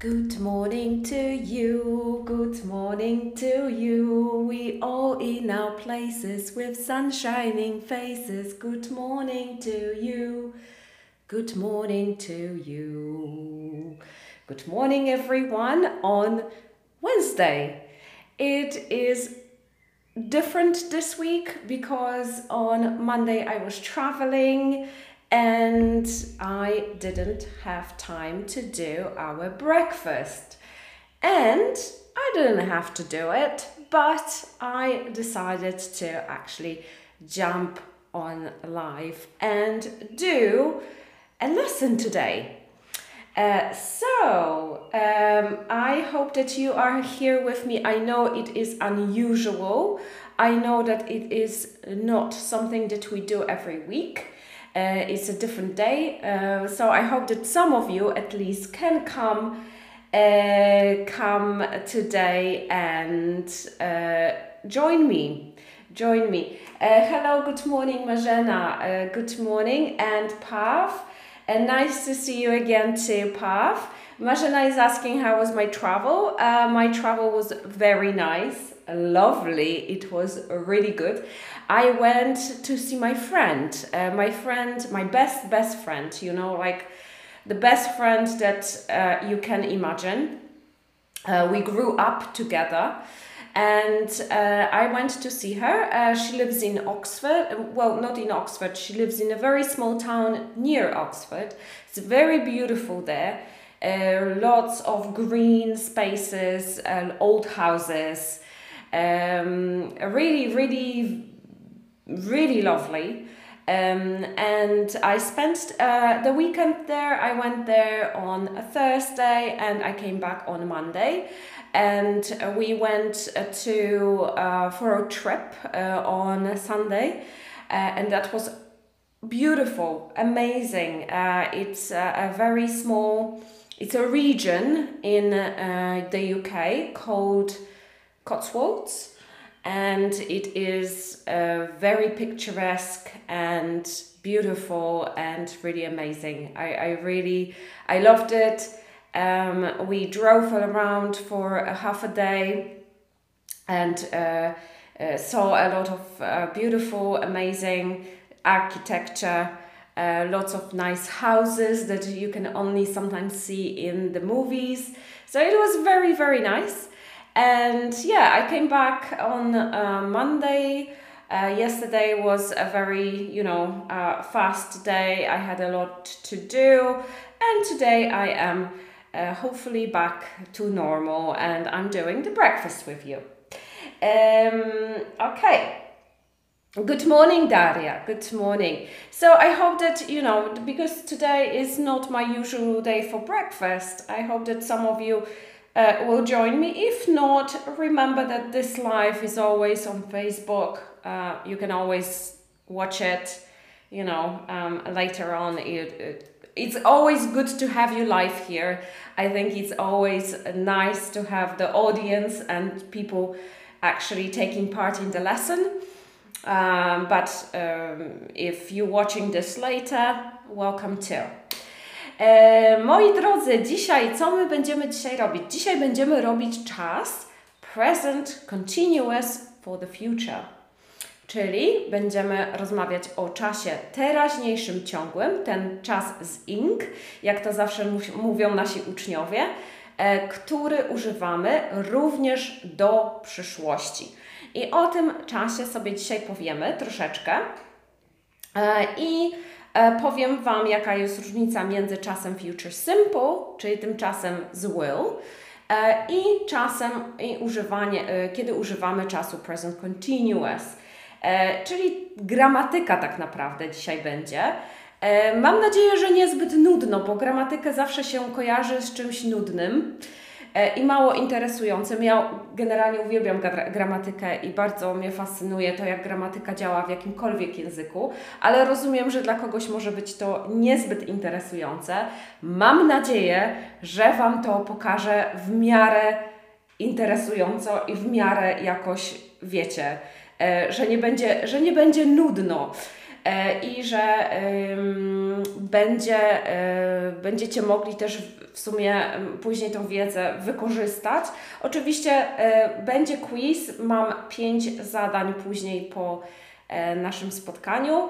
Good morning to you, good morning to you. We all in our places with sun shining faces. Good morning to you, good morning to you. Good morning, everyone, on Wednesday. It is different this week because on Monday I was traveling and I didn't have time to do our breakfast. And I didn't have to do it, but I decided to actually jump on live and do a lesson today. Uh, so, um, I hope that you are here with me. I know it is unusual. I know that it is not something that we do every week. Uh, it's a different day. Uh, so I hope that some of you at least can come uh, come today and uh, join me. Join me. Uh, hello, good morning, Marzena. Uh, good morning, and Pav. And nice to see you again too, Pav. Marzena is asking how was my travel. My travel was very nice, lovely. It was really good. I went to see my friend, uh, my friend, my best best friend. You know, like the best friend that uh, you can imagine. Uh, we grew up together and uh, I went to see her. Uh, she lives in Oxford. Well, not in Oxford. She lives in a very small town near Oxford. It's very beautiful there. Uh, lots of green spaces, uh, old houses. Um, really, really, really lovely. Um, and I spent uh, the weekend there. I went there on a Thursday and I came back on Monday and uh, we went uh, to uh, for a trip uh, on Sunday, and that was beautiful, amazing. it's a very small. It's a region in the UK called Cotswolds and it is uh, very picturesque and beautiful and really amazing. I, I really I loved it. Um, we drove around for a half a day and uh, uh, saw a lot of uh, beautiful, amazing architecture. Uh, lots of nice houses that you can only sometimes see in the movies. So it was very, very nice. And yeah, I came back on uh, Monday. Uh, yesterday was a very, you know, uh, fast day. I had a lot to do, and today I am uh, hopefully back to normal and I'm doing the breakfast with you. Um, okay. Good morning, Daria. Good morning. So I hope that, you know, because today is not my usual day for breakfast, I hope that some of you uh, will join me. If not, remember that this live is always on Facebook. Uh, you can always watch it, you know, um, later on. It, it, it's always good to have you live here. I think it's always nice to have the audience and people actually taking part in the lesson. Um, but um, if you're watching this later, welcome too. E, moi drodzy, dzisiaj co my będziemy dzisiaj robić? Dzisiaj będziemy robić czas present continuous for the future. Czyli będziemy rozmawiać o czasie teraźniejszym ciągłym, ten czas z ing, jak to zawsze mówią nasi uczniowie, e, który używamy również do przyszłości. I o tym czasie sobie dzisiaj powiemy troszeczkę. E, I powiem Wam, jaka jest różnica między czasem future simple, czyli tym czasem z will, i czasem, i używanie, kiedy używamy czasu present continuous. E, czyli gramatyka tak naprawdę dzisiaj będzie. E, mam nadzieję, że niezbyt nudno, bo gramatykę zawsze się kojarzy z czymś nudnym e, i mało interesującym. Ja generalnie uwielbiam gramatykę i bardzo mnie fascynuje to, jak gramatyka działa w jakimkolwiek języku, ale rozumiem, że dla kogoś może być to niezbyt interesujące. Mam nadzieję, że Wam to pokażę w miarę interesująco i w miarę jakoś wiecie E, że nie będzie, że nie będzie nudno. E, i że będzie, e, będziecie mogli też w sumie później tą wiedzę wykorzystać. Oczywiście e, będzie quiz, mam pięć zadań później po naszym spotkaniu.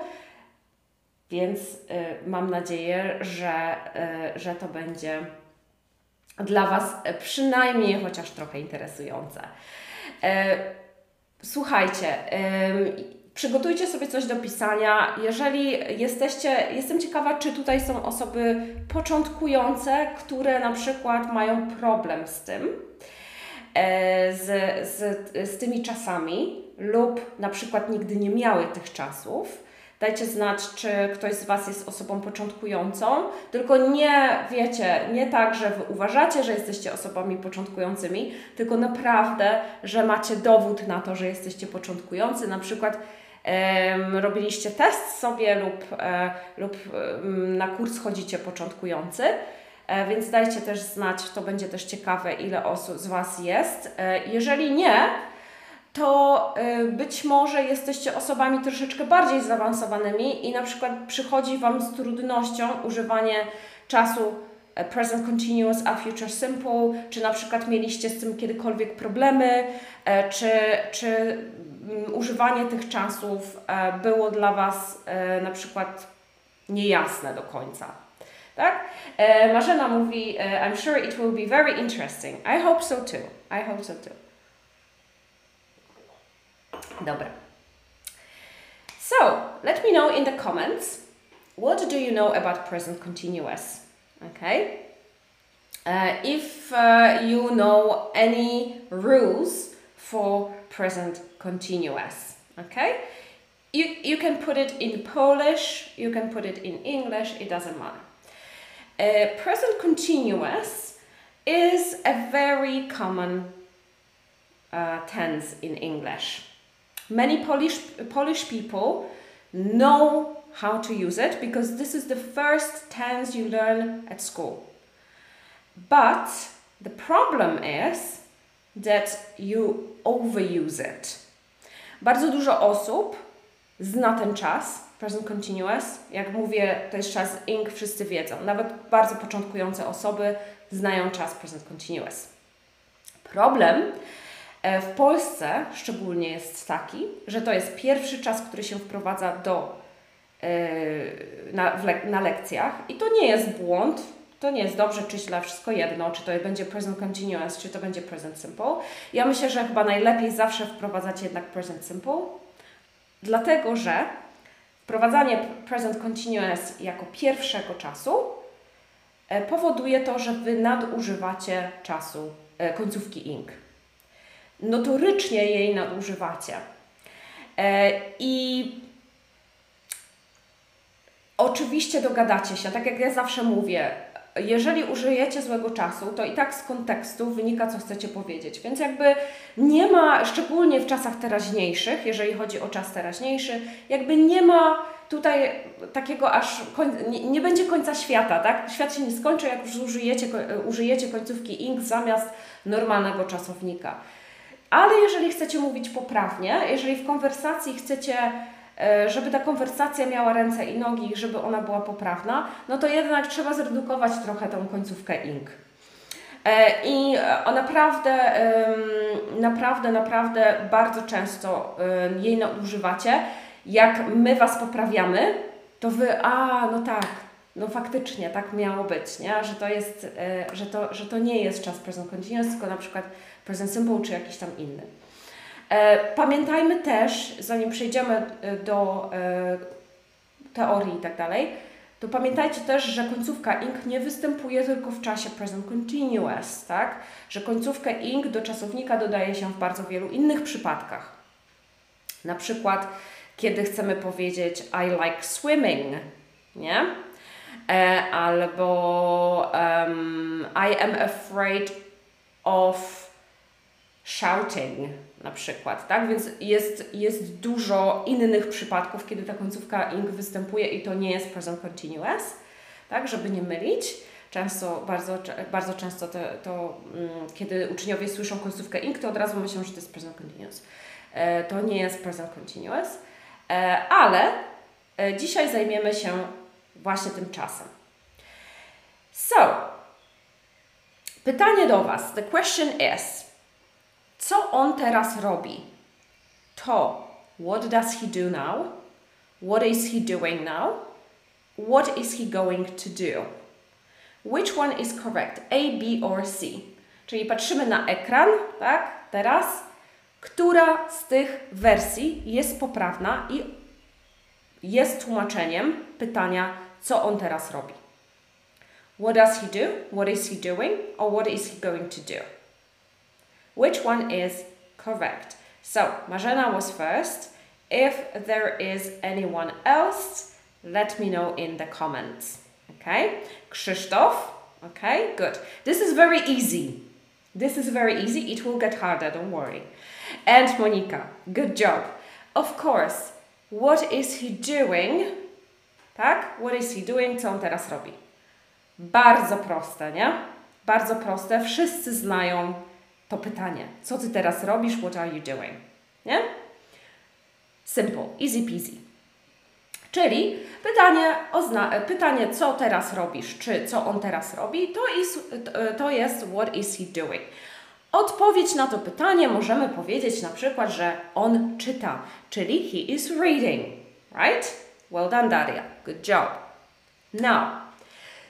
Więc mam nadzieję, że, że to będzie dla Was przynajmniej chociaż trochę interesujące. Słuchajcie, przygotujcie sobie coś do pisania. Jeżeli jesteście, jestem ciekawa, czy tutaj są osoby początkujące, które na przykład mają problem z tym, e, z, z, z tymi czasami, lub na przykład nigdy nie miały tych czasów. Dajcie znać, czy ktoś z Was jest osobą początkującą, tylko nie wiecie, nie tak, że Wy uważacie, że jesteście osobami początkującymi, tylko naprawdę, że macie dowód na to, że jesteście początkujący. Na przykład robiliście test sobie lub, e, lub na kurs chodzicie początkujący. E, więc dajcie też znać, to będzie też ciekawe, ile osób z Was jest. E, jeżeli nie, to być może jesteście osobami troszeczkę bardziej zaawansowanymi i na przykład przychodzi Wam z trudnością używanie czasu present continuous a future simple, czy na przykład mieliście z tym kiedykolwiek problemy, czy, czy Mm, używanie tych czasów e, było dla Was e, na przykład niejasne do końca. Tak? E, Marzena mówi, I'm sure it will be very interesting. I hope so too. I hope so too. Dobra. So, let me know in the comments what do you know about present continuous? Okay? Uh, if uh, you know any rules for present continuous. Okay? You, you can put it in Polish, you can put it in English, it doesn't matter. Uh, present continuous is a very common uh, tense in English. Many Polish, Polish people know how to use it because this is the first tense you learn at school. But the problem is that you overuse it. Bardzo dużo osób zna ten czas, present continuous. Jak mówię, to jest czas ing, wszyscy wiedzą. Nawet bardzo początkujące osoby znają czas present continuous. Problem e, w Polsce szczególnie jest taki, że to jest pierwszy czas, który się wprowadza do, na, na lekcjach i to nie jest błąd, to nie jest dobrze czy źle, wszystko jedno, czy to będzie present continuous, czy to będzie present simple. Ja myślę, że chyba najlepiej zawsze wprowadzać jednak present simple, dlatego że wprowadzanie present continuous jako pierwszego czasu e, powoduje to, że Wy nadużywacie czasu e, końcówki ing. Notorycznie jej nadużywacie. E, I oczywiście dogadacie się, tak jak ja zawsze mówię, jeżeli użyjecie złego czasu, to i tak z kontekstu wynika, co chcecie powiedzieć. Więc jakby nie ma, szczególnie w czasach teraźniejszych, jeżeli chodzi o czas teraźniejszy, jakby nie ma tutaj takiego aż, koń, nie, nie, będzie końca świata, tak? Świat się nie skończy, jak już użyjecie, użyjecie końcówki ing zamiast normalnego czasownika. Ale jeżeli chcecie mówić poprawnie, jeżeli w konwersacji chcecie żeby ta konwersacja miała ręce i nogi, żeby ona była poprawna, no to jednak trzeba zredukować trochę tą końcówkę ing. E, I naprawdę, naprawdę, naprawdę bardzo często jej nadużywacie. Jak my Was poprawiamy, to Wy, a no tak, no faktycznie tak miało być, nie? Że, to jest, e, że, to, że to nie jest czas present continuous, tylko na przykład present simple czy jakiś tam inny. E, pamiętajmy też, zanim przejdziemy e, do e, teorii i tak dalej, to pamiętajcie też, że końcówka ing nie występuje tylko w czasie present continuous, tak? Że końcówkę ing do czasownika dodaje się w bardzo wielu innych przypadkach. Na przykład, kiedy chcemy powiedzieć I like swimming, nie? albo um, I am afraid of shouting, na przykład, tak? Więc jest, jest dużo innych przypadków, kiedy ta końcówka ing występuje i to nie jest present continuous, tak? Żeby nie mylić. Często, bardzo, bardzo często to, to um, kiedy uczniowie słyszą końcówkę ing, to od razu myślą, że to jest present continuous. E, to nie jest present continuous, e, ale e, dzisiaj zajmiemy się właśnie tym czasem. So, pytanie do Was. The question is, co on teraz robi? To, what does he do now? What is he doing now? What is he going to do? Which one is correct? A, B or C? Czyli patrzymy na ekran, tak? Teraz, która z tych wersji jest poprawna i jest tłumaczeniem pytania, co on teraz robi. What does he do? What is he doing? Or what is he going to do? Which one is correct? So, Marzena was first. If there is anyone else, let me know in the comments. Okay? Krzysztof? Okay, good. This is very easy. This is very easy. It will get harder, don't worry. And Monica, good job. Of course, what is he doing? Tak? What is he doing? Co on teraz robi? Bardzo proste, nie? Bardzo proste. Wszyscy znają to pytanie. Co ty teraz robisz? What are you doing? Nie? Simple, easy peasy. Czyli pytanie, pytanie, co teraz robisz, czy co on teraz robi, to jest, to jest what is he doing. Odpowiedź na to pytanie możemy powiedzieć na przykład, że on czyta, czyli he is reading, right? Well done, Daria. Good job. Now,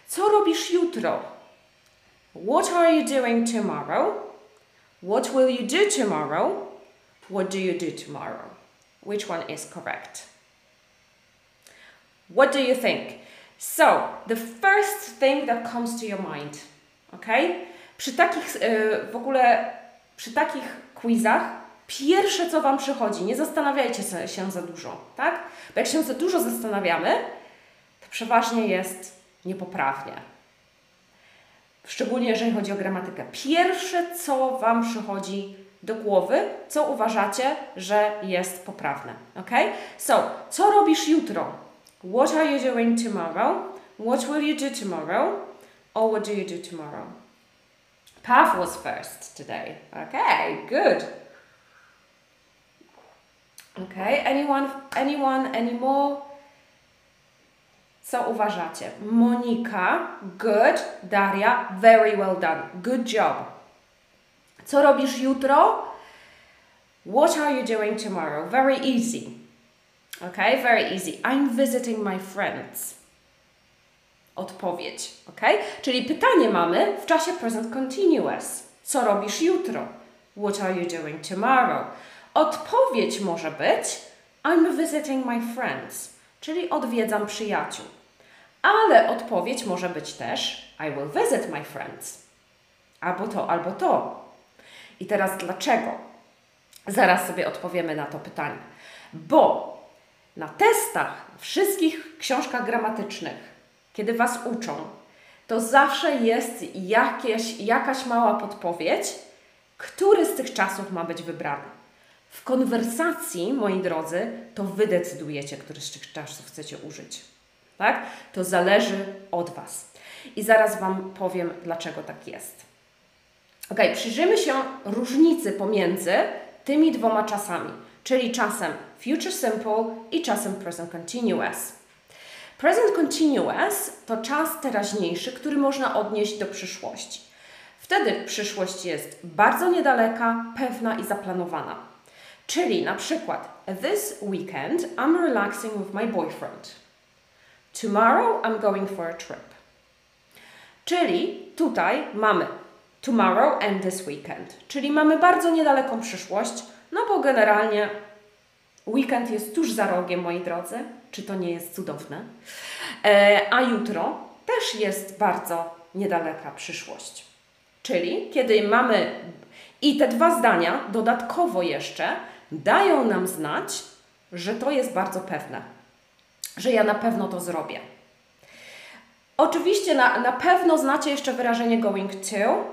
co robisz jutro? What are you doing tomorrow? What will you do tomorrow? What do you do tomorrow? Which one is correct? What do you think? So, the first thing that comes to your mind, okay? Przy takich, w ogóle, przy takich quizach, pierwsze co Wam przychodzi, nie zastanawiajcie się za dużo, tak? Bo jak się za dużo zastanawiamy, to przeważnie jest niepoprawnie. Szczególnie jeżeli chodzi o gramatykę. Pierwsze co Wam przychodzi do głowy, co uważacie, że jest poprawne, ok? So, co robisz jutro? What are you doing tomorrow? What will you do tomorrow? Or what do you do tomorrow? Path was first today. Okay, good. Okay, anyone, anyone, any more? Co uważacie? Monika, good. Daria, very well done. Good job. Co robisz jutro? What are you doing tomorrow? Very easy. Okay, very easy. I'm visiting my friends. Odpowiedź, ok? Czyli pytanie mamy w czasie present continuous. Co robisz jutro? What are you doing tomorrow? Odpowiedź może być I'm visiting my friends, czyli odwiedzam przyjaciół. Ale odpowiedź może być też I will visit my friends. Albo to, albo to. I teraz dlaczego? Zaraz sobie odpowiemy na to pytanie. Bo na testach, wszystkich książkach gramatycznych, kiedy Was uczą, to zawsze jest jakieś, jakaś mała podpowiedź, który z tych czasów ma być wybrany. W konwersacji, moi drodzy, to Wy decydujecie, który z tych czasów chcecie użyć. Tak? To zależy od Was. I zaraz Wam powiem, dlaczego tak jest. Ok, przyjrzyjmy się różnicy pomiędzy tymi dwoma czasami, czyli czasem future simple i czasem present continuous. Present continuous to czas teraźniejszy, który można odnieść do przyszłości. Wtedy przyszłość jest bardzo niedaleka, pewna i zaplanowana. Czyli na przykład This weekend I'm relaxing with my boyfriend. Tomorrow I'm going for a trip. Czyli tutaj mamy tomorrow and this weekend. Czyli mamy bardzo niedaleką przyszłość, no bo generalnie weekend jest tuż za rogiem, moi drodzy. Czy to nie jest cudowne? E, a jutro też jest bardzo niedaleka przyszłość. Czyli kiedy mamy i te dwa zdania dodatkowo jeszcze dają nam znać, że to jest bardzo pewne, że ja na pewno to zrobię. Oczywiście na, na pewno znacie jeszcze wyrażenie going to,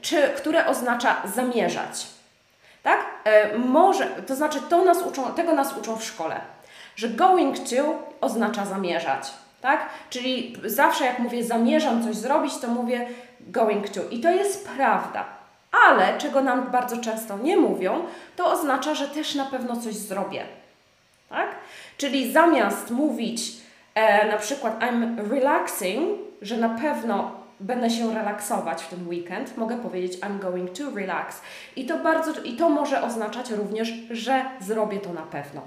czy, które oznacza zamierzać. Tak? E, może, to znaczy to nas uczą, tego nas uczą w szkole, że going to oznacza zamierzać. Tak? Czyli zawsze jak mówię zamierzam coś zrobić, to mówię going to. I to jest prawda. Ale czego nam bardzo często nie mówią, to oznacza, że też na pewno coś zrobię. Tak? Czyli zamiast mówić e, na przykład I'm relaxing, że na pewno będę się relaksować w ten weekend, mogę powiedzieć I'm going to relax. I to bardzo i to może oznaczać również, że zrobię to na pewno.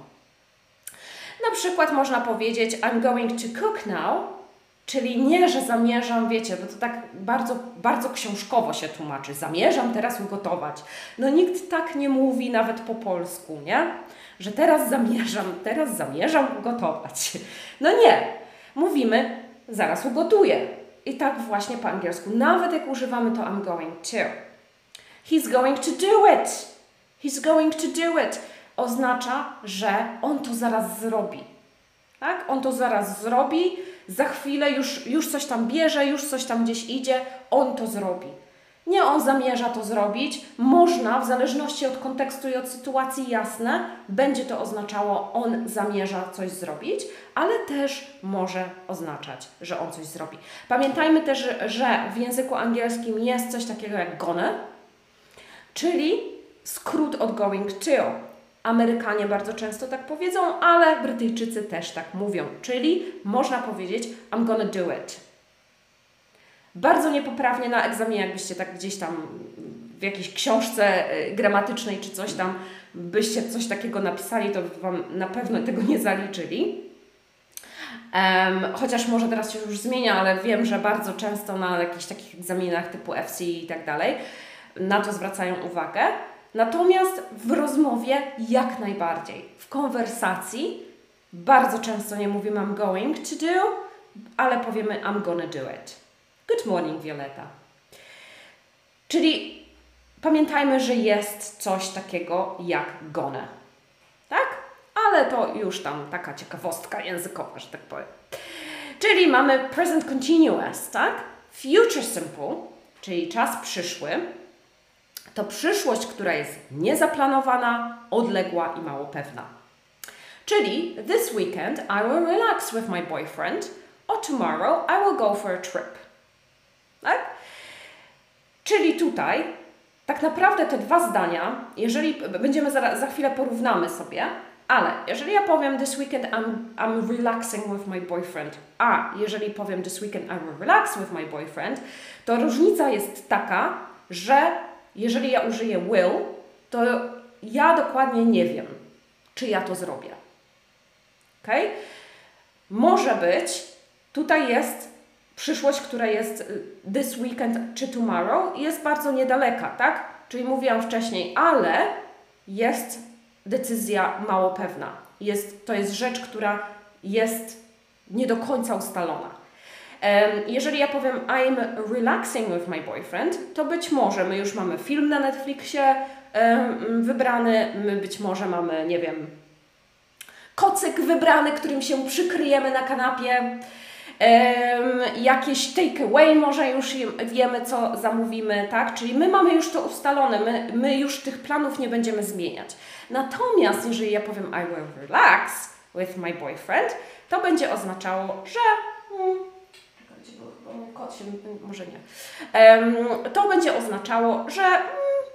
Na przykład można powiedzieć I'm going to cook now, czyli nie, że zamierzam, wiecie, bo to tak bardzo, bardzo książkowo się tłumaczy. Zamierzam teraz ugotować. No nikt tak nie mówi nawet po polsku, nie? Że teraz zamierzam, teraz zamierzam ugotować. No nie. Mówimy zaraz ugotuję. I tak właśnie po angielsku. Nawet jak używamy to I'm going to. He's going to do it. He's going to do it oznacza, że on to zaraz zrobi. Tak? On to zaraz zrobi, za chwilę już, już coś tam bierze, już coś tam gdzieś idzie, on to zrobi. Nie on zamierza to zrobić, można, w zależności od kontekstu i od sytuacji, jasne, będzie to oznaczało, on zamierza coś zrobić, ale też może oznaczać, że on coś zrobi. Pamiętajmy też, że w języku angielskim jest coś takiego jak gonna, czyli skrót od going to. Amerykanie bardzo często tak powiedzą, ale Brytyjczycy też tak mówią, czyli można powiedzieć I'm gonna do it. Bardzo niepoprawnie na egzaminie, jakbyście tak gdzieś tam w jakiejś książce y, gramatycznej czy coś tam byście coś takiego napisali, to Wam na pewno tego nie zaliczyli. Um, chociaż może teraz się już zmienia, ale wiem, że bardzo często na jakichś takich egzaminach typu FC i tak dalej na to zwracają uwagę. Natomiast w rozmowie jak najbardziej. W konwersacji bardzo często nie mówimy I'm going to do, ale powiemy I'm gonna do it. Good morning, Violeta. Czyli pamiętajmy, że jest coś takiego jak gonna. Tak? Ale to już tam taka ciekawostka językowa, że tak powiem. Czyli mamy present continuous, tak? Future simple, czyli czas przyszły to przyszłość, która jest niezaplanowana, odległa i mało pewna. Czyli this weekend I will relax with my boyfriend or tomorrow I will go for a trip. Tak? Czyli tutaj tak naprawdę te dwa zdania, jeżeli będziemy za, za chwilę porównamy sobie, ale jeżeli ja powiem this weekend I'm, I'm relaxing with my boyfriend, a jeżeli powiem this weekend I will relax with my boyfriend, to różnica jest taka, że jeżeli ja użyję will, to ja dokładnie nie wiem, czy ja to zrobię. Ok? Może być, tutaj jest przyszłość, która jest y, this weekend czy tomorrow, jest bardzo niedaleka, tak? Czyli mówiłam wcześniej, ale jest decyzja mało pewna. Jest, to jest rzecz, która jest nie do końca ustalona. Jeżeli ja powiem I'm relaxing with my boyfriend, to być może my już mamy film na Netflixie wybrany, my być może mamy, nie wiem, kocyk wybrany, którym się przykryjemy na kanapie, jakieś take away może już wiemy, co zamówimy, tak? Czyli my mamy już to ustalone, my, my już tych planów nie będziemy zmieniać. Natomiast jeżeli ja powiem I will relax with my boyfriend, to będzie oznaczało, że hmm, kot się, może nie. To będzie oznaczało, że mm,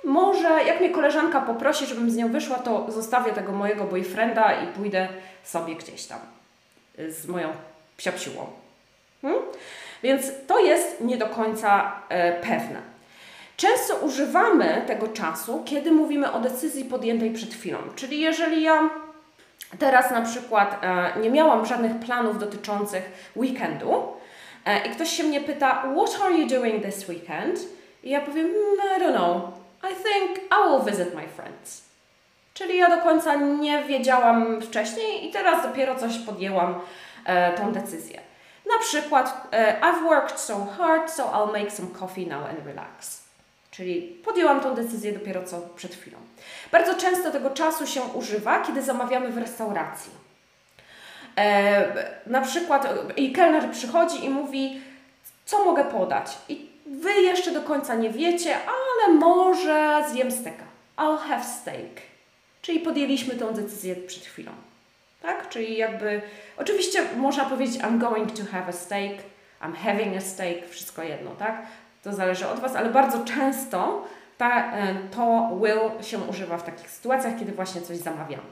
może jak mnie koleżanka poprosi, żebym z nią wyszła, to zostawię tego mojego boyfrienda i pójdę sobie gdzieś tam z moją psiapsiłą. Hmm? Więc to jest nie do końca e, pewne. Często używamy tego czasu, kiedy mówimy o decyzji podjętej przed chwilą. Czyli jeżeli ja teraz na przykład e, nie miałam żadnych planów dotyczących weekendu, E, I ktoś się mnie pyta, what are you doing this weekend? I ja powiem, mm, I don't know. I think I will visit my friends. Czyli ja do końca nie wiedziałam wcześniej i teraz dopiero coś podjęłam e, tą decyzję. Na przykład, e, I've worked so hard, so I'll make some coffee now and relax. Czyli podjęłam tą decyzję dopiero co przed chwilą. Bardzo często tego czasu się używa, kiedy zamawiamy w restauracji. E, na przykład i kelner przychodzi i mówi, co mogę podać? I wy jeszcze do końca nie wiecie, ale może zjem steka. I'll have steak. Czyli podjęliśmy tą decyzję przed chwilą. Tak? Czyli jakby, oczywiście można powiedzieć I'm going to have a steak, I'm having a steak, wszystko jedno, tak? To zależy od Was, ale bardzo często ta, e, to will się używa w takich sytuacjach, kiedy właśnie coś zamawiamy.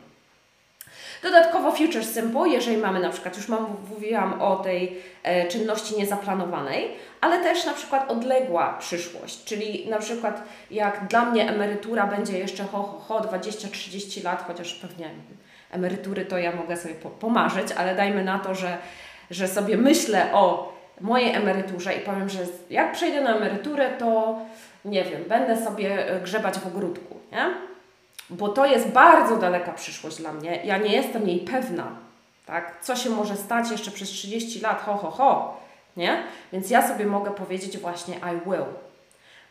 Dodatkowo Future Simple, jeżeli mamy na przykład, już mam, mówiłam o tej e, czynności niezaplanowanej, ale też na przykład odległa przyszłość, czyli na przykład jak dla mnie emerytura będzie jeszcze ho, ho, ho 20-30 lat, chociaż pewnie emerytury to ja mogę sobie po, pomarzyć, ale dajmy na to, że, że sobie myślę o mojej emeryturze i powiem, że jak przejdę na emeryturę, to nie wiem, będę sobie grzebać w ogródku, nie? bo to jest bardzo daleka przyszłość dla mnie. Ja nie jestem jej pewna, tak? Co się może stać jeszcze przez 30 lat, ho, ho, ho, nie? Więc ja sobie mogę powiedzieć właśnie I will,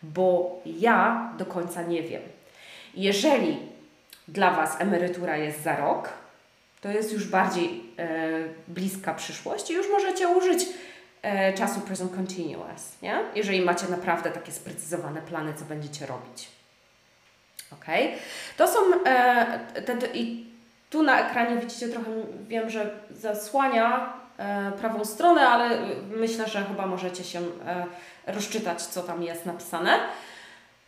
bo ja do końca nie wiem. Jeżeli dla Was emerytura jest za rok, to jest już bardziej e, bliska przyszłość i już możecie użyć e, czasu present continuous, nie? Jeżeli macie naprawdę takie sprecyzowane plany, co będziecie robić. Ok? To są e, te, te, i tu na ekranie widzicie trochę, wiem, że zasłania e, prawą stronę, ale myślę, że chyba możecie się e, rozczytać, co tam jest napisane.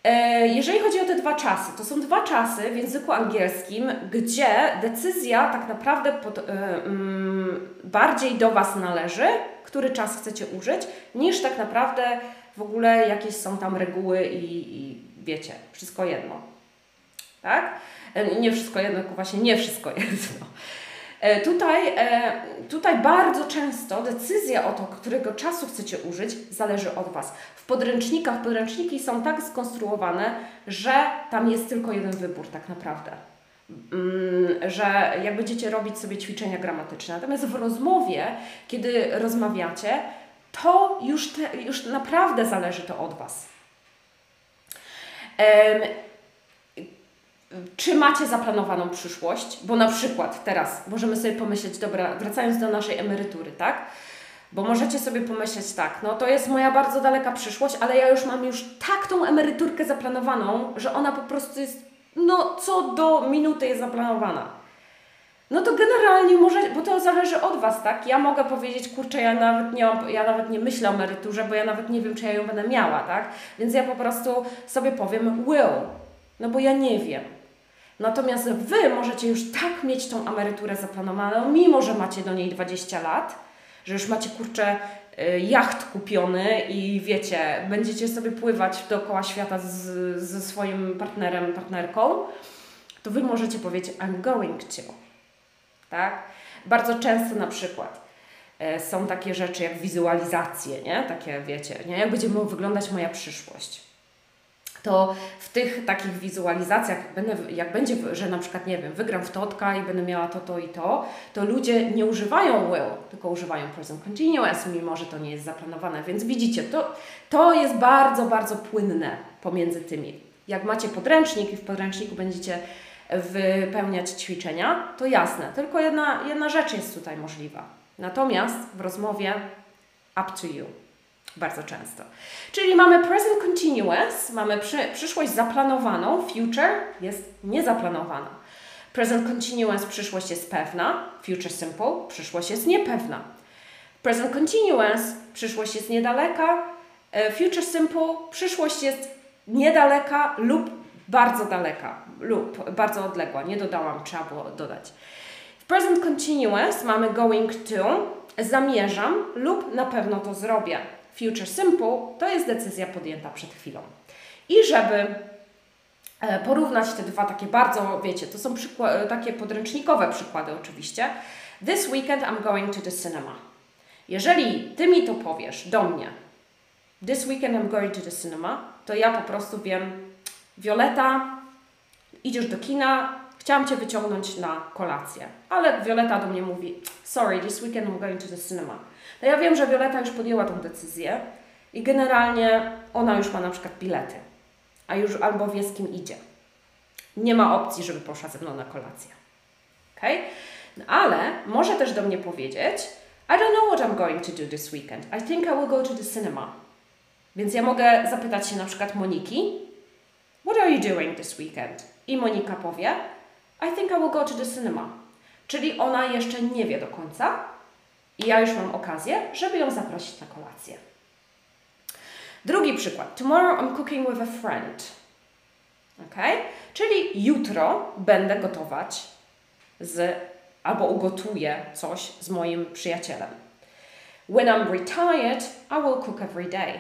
E, jeżeli chodzi o te dwa czasy, to są dwa czasy w języku angielskim, gdzie decyzja tak naprawdę pod, e, mm, bardziej do Was należy, który czas chcecie użyć, niż tak naprawdę w ogóle jakieś są tam reguły i, i wiecie, wszystko jedno tak? E, nie wszystko jedno, tylko właśnie nie wszystko jedno. E, tutaj, e, tutaj bardzo często decyzja o to, którego czasu chcecie użyć, zależy od Was. W podręcznikach podręczniki są tak skonstruowane, że tam jest tylko jeden wybór tak naprawdę. Mm, że jak będziecie robić sobie ćwiczenia gramatyczne. Natomiast w rozmowie, kiedy rozmawiacie, to już, te, już naprawdę zależy to od Was czy macie zaplanowaną przyszłość? Bo na przykład teraz możemy sobie pomyśleć, dobra, wracając do naszej emerytury, tak? Bo możecie sobie pomyśleć tak, no to jest moja bardzo daleka przyszłość, ale ja już mam już tak tą emeryturkę zaplanowaną, że ona po prostu jest, no co do minuty jest zaplanowana. No to generalnie może, bo to zależy od Was, tak? Ja mogę powiedzieć, kurczę, ja nawet nie ja nawet nie myślę o emeryturze, bo ja nawet nie wiem, czy ja ją będę miała, tak? Więc ja po prostu sobie powiem will, no bo ja nie wiem. Natomiast Wy możecie już tak mieć tą emeryturę zaplanowaną, mimo że macie do niej 20 lat, że już macie kurczę y, jacht kupiony i wiecie, będziecie sobie pływać dookoła świata z, ze swoim partnerem, partnerką, to Wy możecie powiedzieć I'm going to. Tak? Bardzo często na przykład e, są takie rzeczy jak wizualizacje, nie? Takie wiecie, nie? Jak będzie wyglądać moja przyszłość to w tych takich wizualizacjach, będę, jak będzie, że na przykład, nie wiem, wygram w totka i będę miała to, to i to, to ludzie nie używają will, tylko używają present continuous, mimo że to nie jest zaplanowane. Więc widzicie, to, to jest bardzo, bardzo płynne pomiędzy tymi. Jak macie podręcznik i w podręczniku będziecie wypełniać ćwiczenia, to jasne, tylko jedna, jedna rzecz jest tutaj możliwa. Natomiast w rozmowie up to you bardzo często. Czyli mamy present continuous, mamy przy, przyszłość zaplanowaną, future jest niezaplanowana. Present continuous, przyszłość jest pewna, future simple, przyszłość jest niepewna. Present continuous, przyszłość jest niedaleka, e, future simple, przyszłość jest niedaleka lub bardzo daleka, lub bardzo odległa. Nie dodałam, trzeba było dodać. W present continuous mamy going to, zamierzam lub na pewno to zrobię. Future Simple to jest decyzja podjęta przed chwilą. I żeby e, porównać te dwa takie bardzo, wiecie, to są e, takie podręcznikowe przykłady oczywiście. This weekend I'm going to the cinema. Jeżeli Ty mi to powiesz do mnie, this weekend I'm going to the cinema, to ja po prostu wiem, Violeta, idziesz do kina, chciałam Cię wyciągnąć na kolację. Ale Violeta do mnie mówi, sorry, this weekend I'm going to the cinema. No ja wiem, że Violeta już podjęła tą decyzję i generalnie ona już ma na przykład bilety, a już albo wie z kim idzie. Nie ma opcji, żeby poszła ze mną na kolację. ok? No ale może też do mnie powiedzieć I don't know what I'm going to do this weekend. I think I will go to the cinema. Więc ja mogę zapytać się na przykład Moniki What are you doing this weekend? I Monika powie I think I will go to the cinema. Czyli ona jeszcze nie wie do końca, i ja już mam okazję, żeby ją zaprosić na kolację. Drugi przykład. Tomorrow I'm cooking with a friend. Ok? Czyli jutro będę gotować z albo ugotuję coś z moim przyjacielem. When I'm retired, I will cook every day.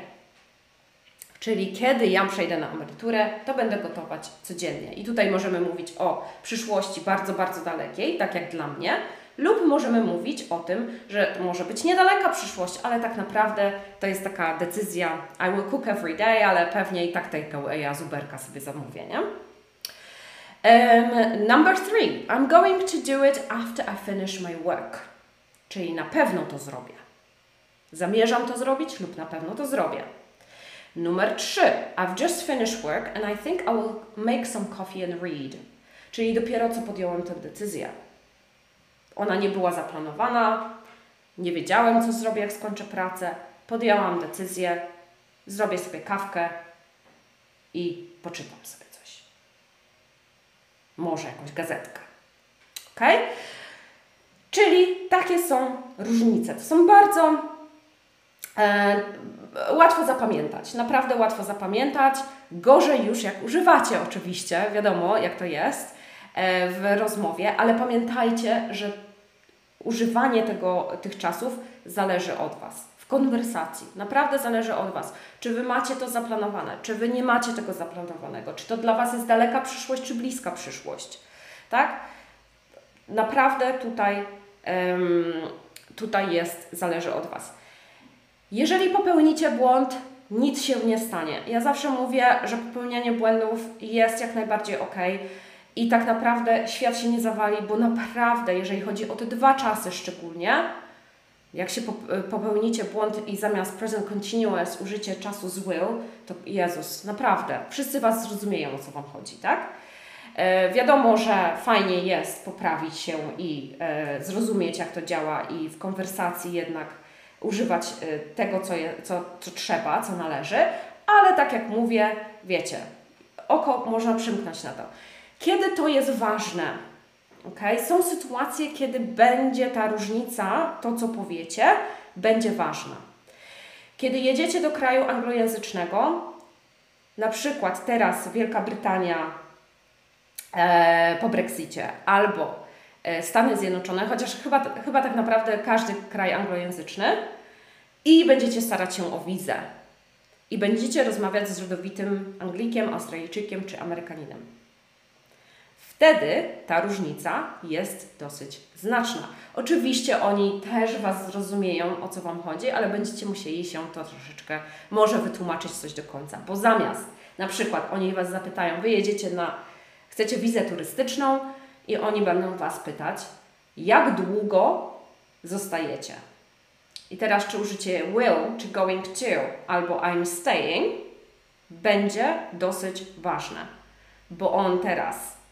Czyli kiedy ja przejdę na emeryturę, to będę gotować codziennie. I tutaj możemy mówić o przyszłości bardzo, bardzo dalekiej, tak jak dla mnie, lub możemy mówić o tym, że to może być niedaleka przyszłość, ale tak naprawdę to jest taka decyzja I will cook every day, ale pewnie i tak takeawaya z Uberka sobie zamówię, nie? Um, number three, I'm going to do it after I finish my work. Czyli na pewno to zrobię. Zamierzam to zrobić lub na pewno to zrobię. Numer 3. I've just finished work and I think I will make some coffee and read. Czyli dopiero co podjąłem tę decyzję. Ona nie była zaplanowana, nie wiedziałem, co zrobię, jak skończę pracę. Podjęłam decyzję, zrobię sobie kawkę i poczytam sobie coś. Może jakąś gazetkę. Ok? Czyli takie są różnice. To są bardzo e, łatwo zapamiętać. Naprawdę łatwo zapamiętać. Gorzej już jak używacie, oczywiście, wiadomo, jak to jest e, w rozmowie, ale pamiętajcie, że używanie tego, tych czasów zależy od Was. W konwersacji naprawdę zależy od Was. Czy Wy macie to zaplanowane, czy Wy nie macie tego zaplanowanego, czy to dla Was jest daleka przyszłość, czy bliska przyszłość. Tak? Naprawdę tutaj, um, tutaj jest, zależy od Was. Jeżeli popełnicie błąd, nic się nie stanie. Ja zawsze mówię, że popełnianie błędów jest jak najbardziej ok. I tak naprawdę świat się nie zawali, bo naprawdę, jeżeli chodzi o te dwa czasy szczególnie, jak się popełnicie błąd i zamiast present continuous użycie czasu z will, to Jezus, naprawdę, wszyscy Was zrozumieją, o co Wam chodzi, tak? E, wiadomo, że fajnie jest poprawić się i e, zrozumieć, jak to działa i w konwersacji jednak używać e, tego, co, je, co, co trzeba, co należy, ale tak jak mówię, wiecie, oko można przymknąć na to. Kiedy to jest ważne? Okay? Są sytuacje, kiedy będzie ta różnica, to co powiecie, będzie ważna. Kiedy jedziecie do kraju anglojęzycznego, na przykład teraz Wielka Brytania e, po Brexicie albo e, Stany Zjednoczone, chociaż chyba, chyba tak naprawdę każdy kraj anglojęzyczny, i będziecie starać się o wizę. I będziecie rozmawiać z rodowitym Anglikiem, Australijczykiem czy Amerykaninem. Wtedy ta różnica jest dosyć znaczna. Oczywiście oni też Was zrozumieją, o co Wam chodzi, ale będziecie musieli się to troszeczkę może wytłumaczyć coś do końca, bo zamiast na przykład oni Was zapytają, Wy jedziecie na, chcecie wizę turystyczną i oni będą Was pytać, jak długo zostajecie. I teraz czy użycie will, czy going to, albo I'm staying, będzie dosyć ważne, bo on teraz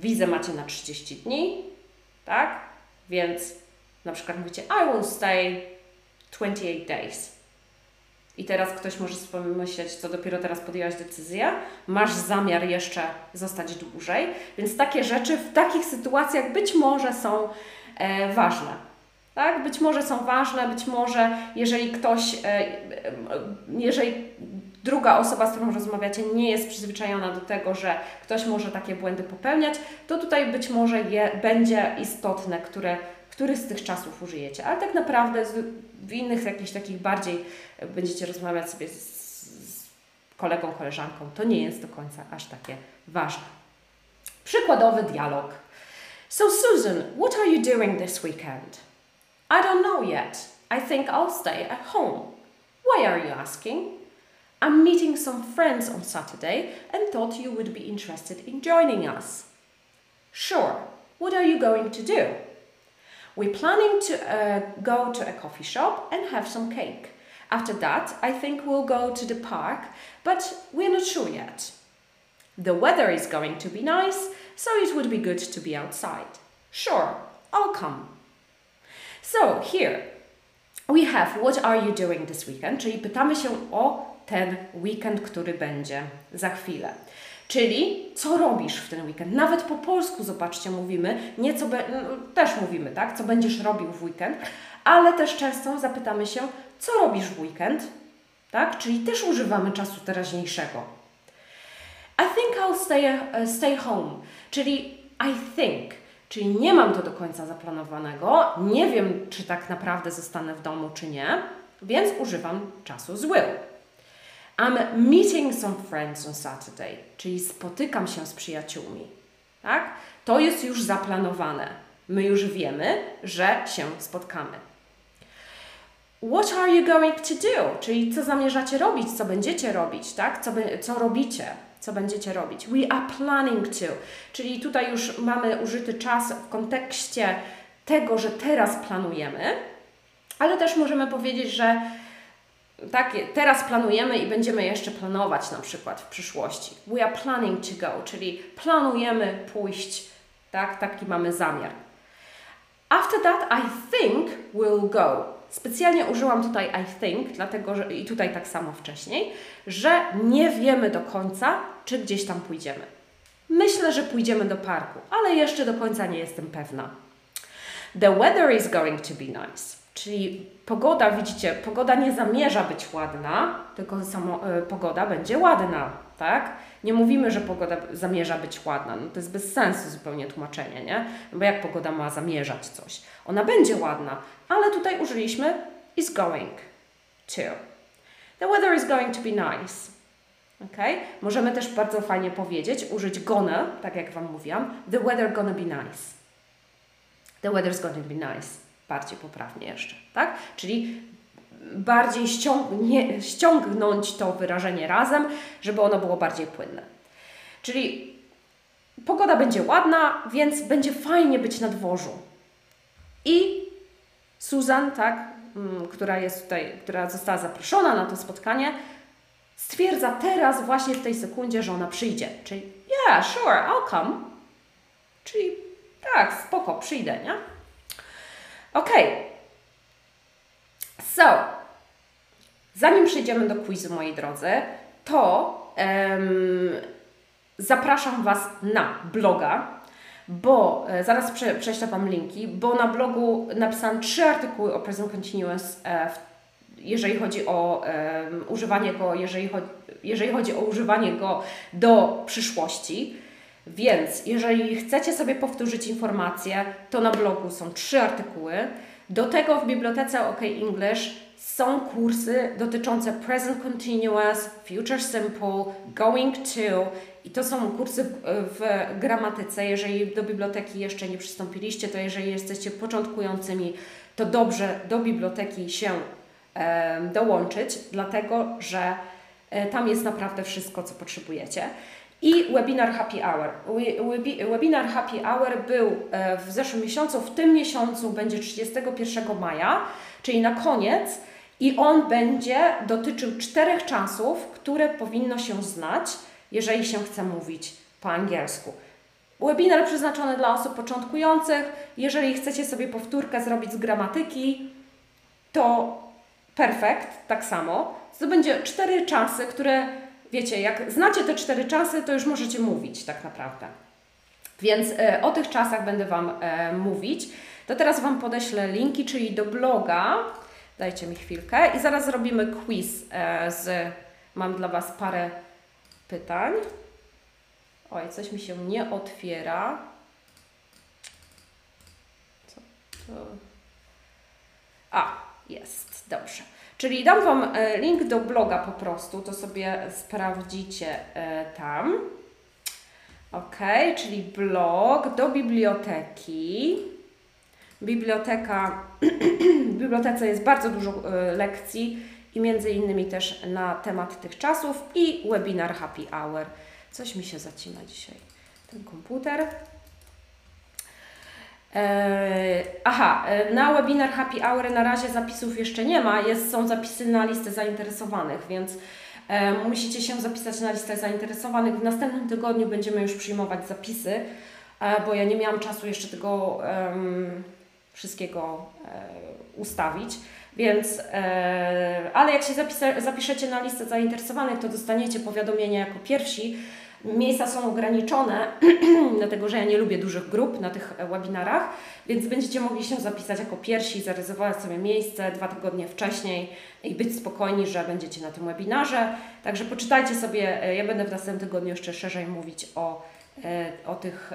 Wizę macie na 30 dni, tak? Więc na przykład mówicie I will stay 28 days. I teraz ktoś może sobie myśleć, co dopiero teraz podjęłaś decyzję, masz zamiar jeszcze zostać dłużej, więc takie rzeczy w takich sytuacjach być może są e, ważne. Tak? Być może są ważne, być może jeżeli ktoś, e, e, jeżeli druga osoba, z którą rozmawiacie, nie jest przyzwyczajona do tego, że ktoś może takie błędy popełniać, to tutaj być może je, będzie istotne, które, który z tych czasów użyjecie. Ale tak naprawdę z, w innych jakichś takich bardziej będziecie rozmawiać sobie z, z kolegą, koleżanką, to nie jest do końca aż takie ważne. Przykładowy dialog. So Susan, what are you doing this weekend? I don't know yet. I think I'll stay at home. Why are you asking? I'm meeting some friends on Saturday and thought you would be interested in joining us. Sure, what are you going to do? We're planning to uh, go to a coffee shop and have some cake. After that, I think we'll go to the park, but we're not sure yet. The weather is going to be nice, so it would be good to be outside. Sure, I'll come. So, here we have what are you doing this weekend, czyli pytamy się o ten weekend, który będzie za chwilę. Czyli co robisz w ten weekend? Nawet po polsku, zobaczcie, mówimy, nieco be, no, też mówimy, tak? Co będziesz robił w weekend, ale też często zapytamy się, co robisz w weekend? Tak? Czyli też używamy czasu teraźniejszego. I think I'll stay, uh, stay home. Czyli I think. Czyli nie mam to do końca zaplanowanego, nie wiem, czy tak naprawdę zostanę w domu, czy nie, więc używam czasu z will. I'm meeting some friends on Saturday, czyli spotykam się z przyjaciółmi. Tak? To jest już zaplanowane. My już wiemy, że się spotkamy. What are you going to do? Czyli co zamierzacie robić, co będziecie robić, tak? Co, by, co robicie, co będziecie robić. We are planning to. Czyli tutaj już mamy użyty czas w kontekście tego, że teraz planujemy, ale też możemy powiedzieć, że tak, teraz planujemy i będziemy jeszcze planować na przykład w przyszłości. We are planning to go, czyli planujemy pójść, tak, taki mamy zamiar. After that, I think we'll go. Specjalnie użyłam tutaj I think, dlatego że i tutaj tak samo wcześniej, że nie wiemy do końca, czy gdzieś tam pójdziemy. Myślę, że pójdziemy do parku, ale jeszcze do końca nie jestem pewna. The weather is going to be nice. Czyli pogoda, widzicie, pogoda nie zamierza być ładna, tylko samo, y, pogoda będzie ładna, tak? Nie mówimy, że pogoda zamierza być ładna. No to jest bez sensu zupełnie tłumaczenie, nie? No bo jak pogoda ma zamierzać coś? Ona będzie ładna, ale tutaj użyliśmy is going to. The weather is going to be nice. Okay? Możemy też bardzo fajnie powiedzieć, użyć gonna, tak jak Wam mówiłam. The weather gonna be nice. The weather's gonna be nice. Bardziej poprawnie jeszcze, tak? Czyli bardziej ściągnie, ściągnąć to wyrażenie razem, żeby ono było bardziej płynne. Czyli pogoda będzie ładna, więc będzie fajnie być na dworzu. I Susan, tak, mm, która jest tutaj, która została zaproszona na to spotkanie, stwierdza teraz, właśnie w tej sekundzie, że ona przyjdzie. Czyli, yeah, sure, I'll come. Czyli, tak, spoko, przyjdę, nie? Ok. So, zanim przejdziemy do quizu, moi drodzy, to um, zapraszam Was na bloga, bo e, zaraz prze, prześlę Wam linki, bo na blogu napisałam trzy artykuły o Present Continuous, e, w, jeżeli chodzi o e, używanie go, jeżeli, cho jeżeli chodzi o używanie go do przyszłości. Więc jeżeli chcecie sobie powtórzyć informacje, to na blogu są trzy artykuły. Do tego w bibliotece OK English są kursy dotyczące present continuous, future simple, going to i to są kursy w, w, gramatyce. Jeżeli do biblioteki jeszcze nie przystąpiliście, to jeżeli jesteście początkującymi, to dobrze do biblioteki się e, dołączyć, dlatego że e, tam jest naprawdę wszystko, co potrzebujecie. I webinar Happy Hour. Webinar Happy Hour był e, w zeszłym miesiącu, w tym miesiącu będzie 31 maja, czyli na koniec, i on będzie dotyczył czterech czasów, które powinno się znać, jeżeli się chce mówić po angielsku. Webinar przeznaczony dla osób początkujących. Jeżeli chcecie sobie powtórkę zrobić z gramatyki, to perfekt, tak samo. To będzie cztery czasy, które wiecie, jak znacie te cztery czasy, to już możecie mówić tak naprawdę. Więc e, o tych czasach będę Wam e, mówić. To teraz Wam podeślę linki, czyli do bloga. Dajcie mi chwilkę i zaraz zrobimy quiz e, z... Mam dla Was parę pytań. Oj, coś mi się nie otwiera. Co to? A, jest, dobrze. Czyli dam Wam e, link do bloga po prostu, to sobie sprawdzicie e, tam. Ok, czyli blog do biblioteki. Biblioteka, w bibliotece jest bardzo dużo e, lekcji i między innymi też na temat tych czasów i webinar Happy Hour. Coś mi się zacina dzisiaj, ten komputer. E, aha, e, na webinar Happy Hour na razie zapisów jeszcze nie ma, jest, są zapisy na listę zainteresowanych, więc e, musicie się zapisać na listę zainteresowanych. W następnym tygodniu będziemy już przyjmować zapisy, bo ja nie miałam czasu jeszcze tego wszystkiego e, ustawić. Więc, ale jak się zapiszecie na listę zainteresowanych, to dostaniecie powiadomienie jako pierwsi Miejsca są ograniczone, dlatego że ja nie lubię dużych grup na tych webinarach, więc będziecie mogli się zapisać jako pierwsi, zarezerwować sobie miejsce dwa tygodnie wcześniej i być spokojni, że będziecie na tym webinarze. Także poczytajcie sobie, e, ja będę w następnym tygodniu jeszcze szerzej mówić o e, o, tych,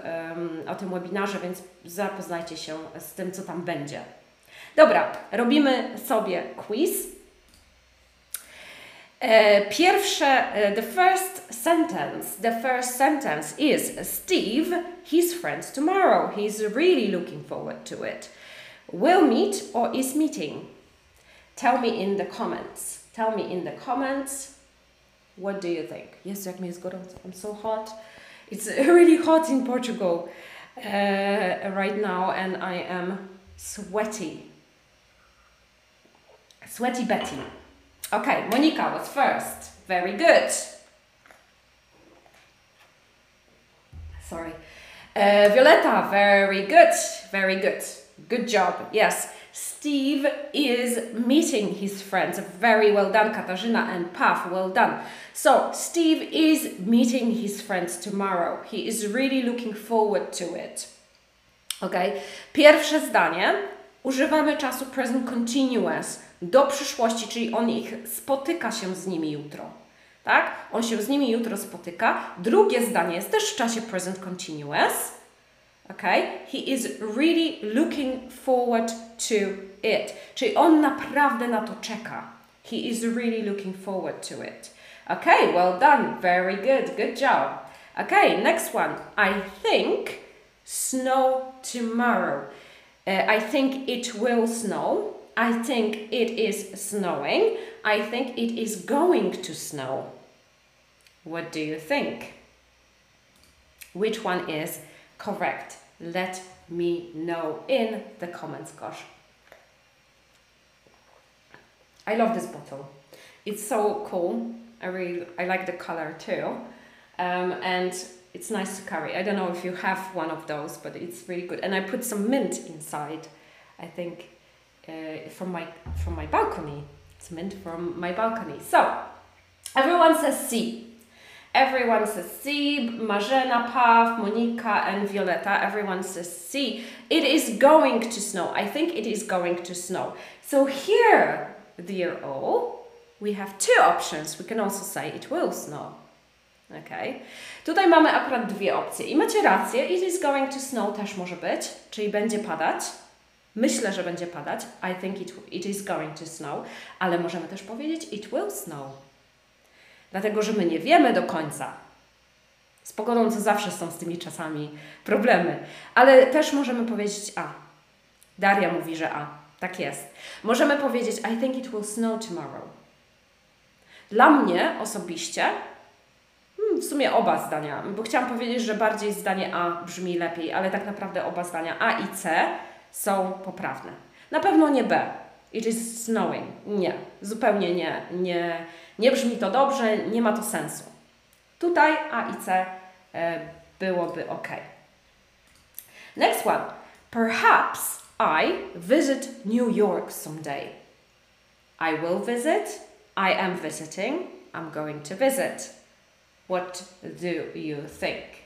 o tym webinarze, więc zapoznajcie się z tym, co tam będzie. Dobra, robimy sobie quiz. Pierwsze, the first sentence, the first sentence is Steve, his friends tomorrow. He's really looking forward to it. Will meet or is meeting? Tell me in the comments. Tell me in the comments. What do you think? Yes, jak mi jest gorąco. I'm so hot. It's really hot in Portugal uh, right now and I am sweaty. Sweaty Betty. Okay, Monica was first. Very good. Sorry. Uh, Violetta, very good. Very good. Good job. Yes. Steve is meeting his friends. Very well done, Katarzyna and Paf. Well done. So, Steve is meeting his friends tomorrow. He is really looking forward to it. Ok? Pierwsze zdanie. Używamy czasu present continuous do przyszłości, czyli on ich spotyka się z nimi jutro. Tak? On się z nimi jutro spotyka. Drugie zdanie jest też w czasie present continuous. Okay? He is really looking forward to it. Czyli on naprawdę na to czeka. He is really looking forward to it. Okay, well done. Very good. Good job. Okay, next one. I think snow tomorrow. Uh, I think it will snow. I think it is snowing. I think it is going to snow. What do you think? Which one is correct? Let me know in the comments, gosh. I love this bottle. It's so cool. I really I like the color too. Um, and it's nice to carry. I don't know if you have one of those, but it's really good. And I put some mint inside. I think uh, from my from my balcony. It's meant from my balcony. So everyone says C. Everyone says C. Marzena, Pav, Monika, and Violetta. Everyone says C. It is going to snow. I think it is going to snow. So here, dear all, we have two options. We can also say it will snow. Okay. Tutaj mamy akurat dwie opcje. I macie rację, it is going to snow też może być, czyli będzie padać. Myślę, że będzie padać. I think it, it is going to snow. Ale możemy też powiedzieć it will snow. Dlatego, że my nie wiemy do końca. Z pogodą co zawsze są z tymi czasami problemy. Ale też możemy powiedzieć A. Daria mówi, że A. Tak jest. Możemy powiedzieć I think it will snow tomorrow. Dla mnie osobiście hmm, w sumie oba zdania, bo chciałam powiedzieć, że bardziej zdanie A brzmi lepiej, ale tak naprawdę oba zdania A i C są poprawne. Na pewno nie B. It is snowing. Nie, zupełnie nie. Nie, nie brzmi to dobrze, nie ma to sensu. Tutaj A i C e, byłoby ok. Next one. Perhaps I visit New York someday. I will visit. I am visiting. I'm going to visit. What do you think?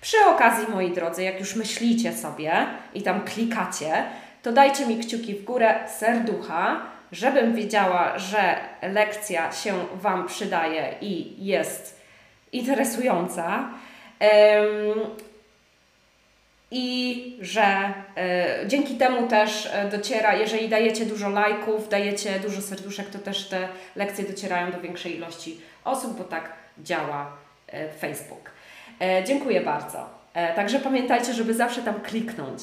Przy okazji, moi drodzy, jak już myślicie sobie i tam klikacie, to dajcie mi kciuki w górę, serducha, żebym wiedziała, że lekcja się Wam przydaje i jest interesująca. Um, i że y, dzięki temu też e, dociera, jeżeli dajecie dużo lajków, dajecie dużo serduszek, to też te lekcje docierają do większej ilości osób, bo tak działa y, Facebook. E, dziękuję bardzo. E, także pamiętajcie, żeby zawsze tam kliknąć.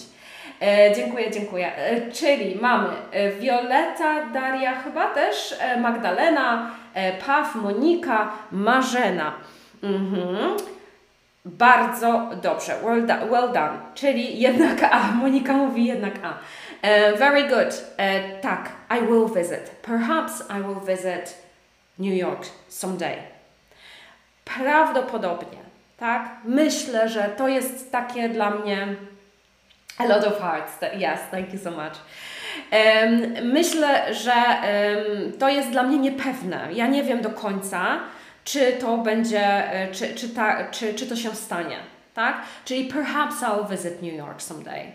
E, dziękuję, dziękuję. E, czyli mamy e, Violeta, Daria chyba też, e, Magdalena, Paw, Monika, Marzena. Mhm. Bardzo dobrze. Well, do, well done. Czyli jednak A. Monika mówi jednak A. very good. tak, I will visit. Perhaps I will visit New York someday. Prawdopodobnie tak? Myślę, że to jest takie dla mnie a lot of hearts. Yes, thank you so much. Um, myślę, że um, to jest dla mnie niepewne. Ja nie wiem do końca, czy to będzie, e, czy, czy, ta, czy, czy to się stanie, tak? Czyli perhaps I'll visit New York someday.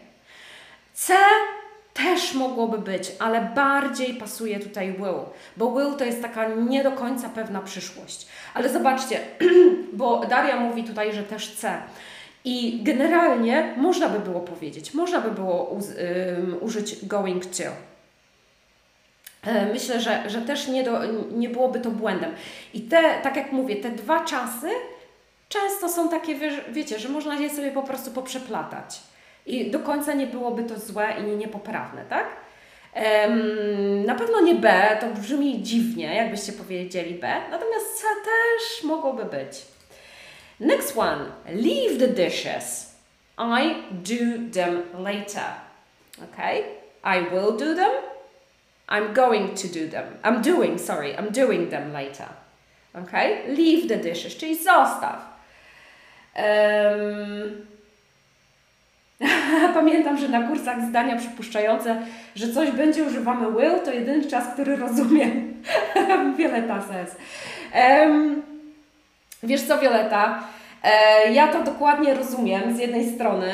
C też mogłoby być, ale bardziej pasuje tutaj will, bo will to jest taka nie do końca pewna przyszłość. Ale zobaczcie, bo Daria mówi tutaj, że też C. I generalnie można by było powiedzieć, można by było użyć going to. E, myślę, że, że też nie, do, nie byłoby to błędem. I te, tak jak mówię, te dwa czasy często są takie, wiecie, że można je sobie po prostu poprzeplatać. I do końca nie byłoby to złe i niepoprawne, tak? Um, na pewno nie B, to brzmi dziwnie, jakbyście powiedzieli B, natomiast C też mogłoby być. Next one, leave the dishes. I do them later. Okay? I will do them. I'm going to do them. I'm doing, sorry, I'm doing them later. Okay? Leave the dishes, czyli zostaw. Um, Pamiętam, że na kursach zdania przypuszczające, że coś będzie używamy will, to jedyny czas, który rozumiem. Violeta says. Um, wiesz co, Violeta? E, ja to dokładnie rozumiem z jednej strony.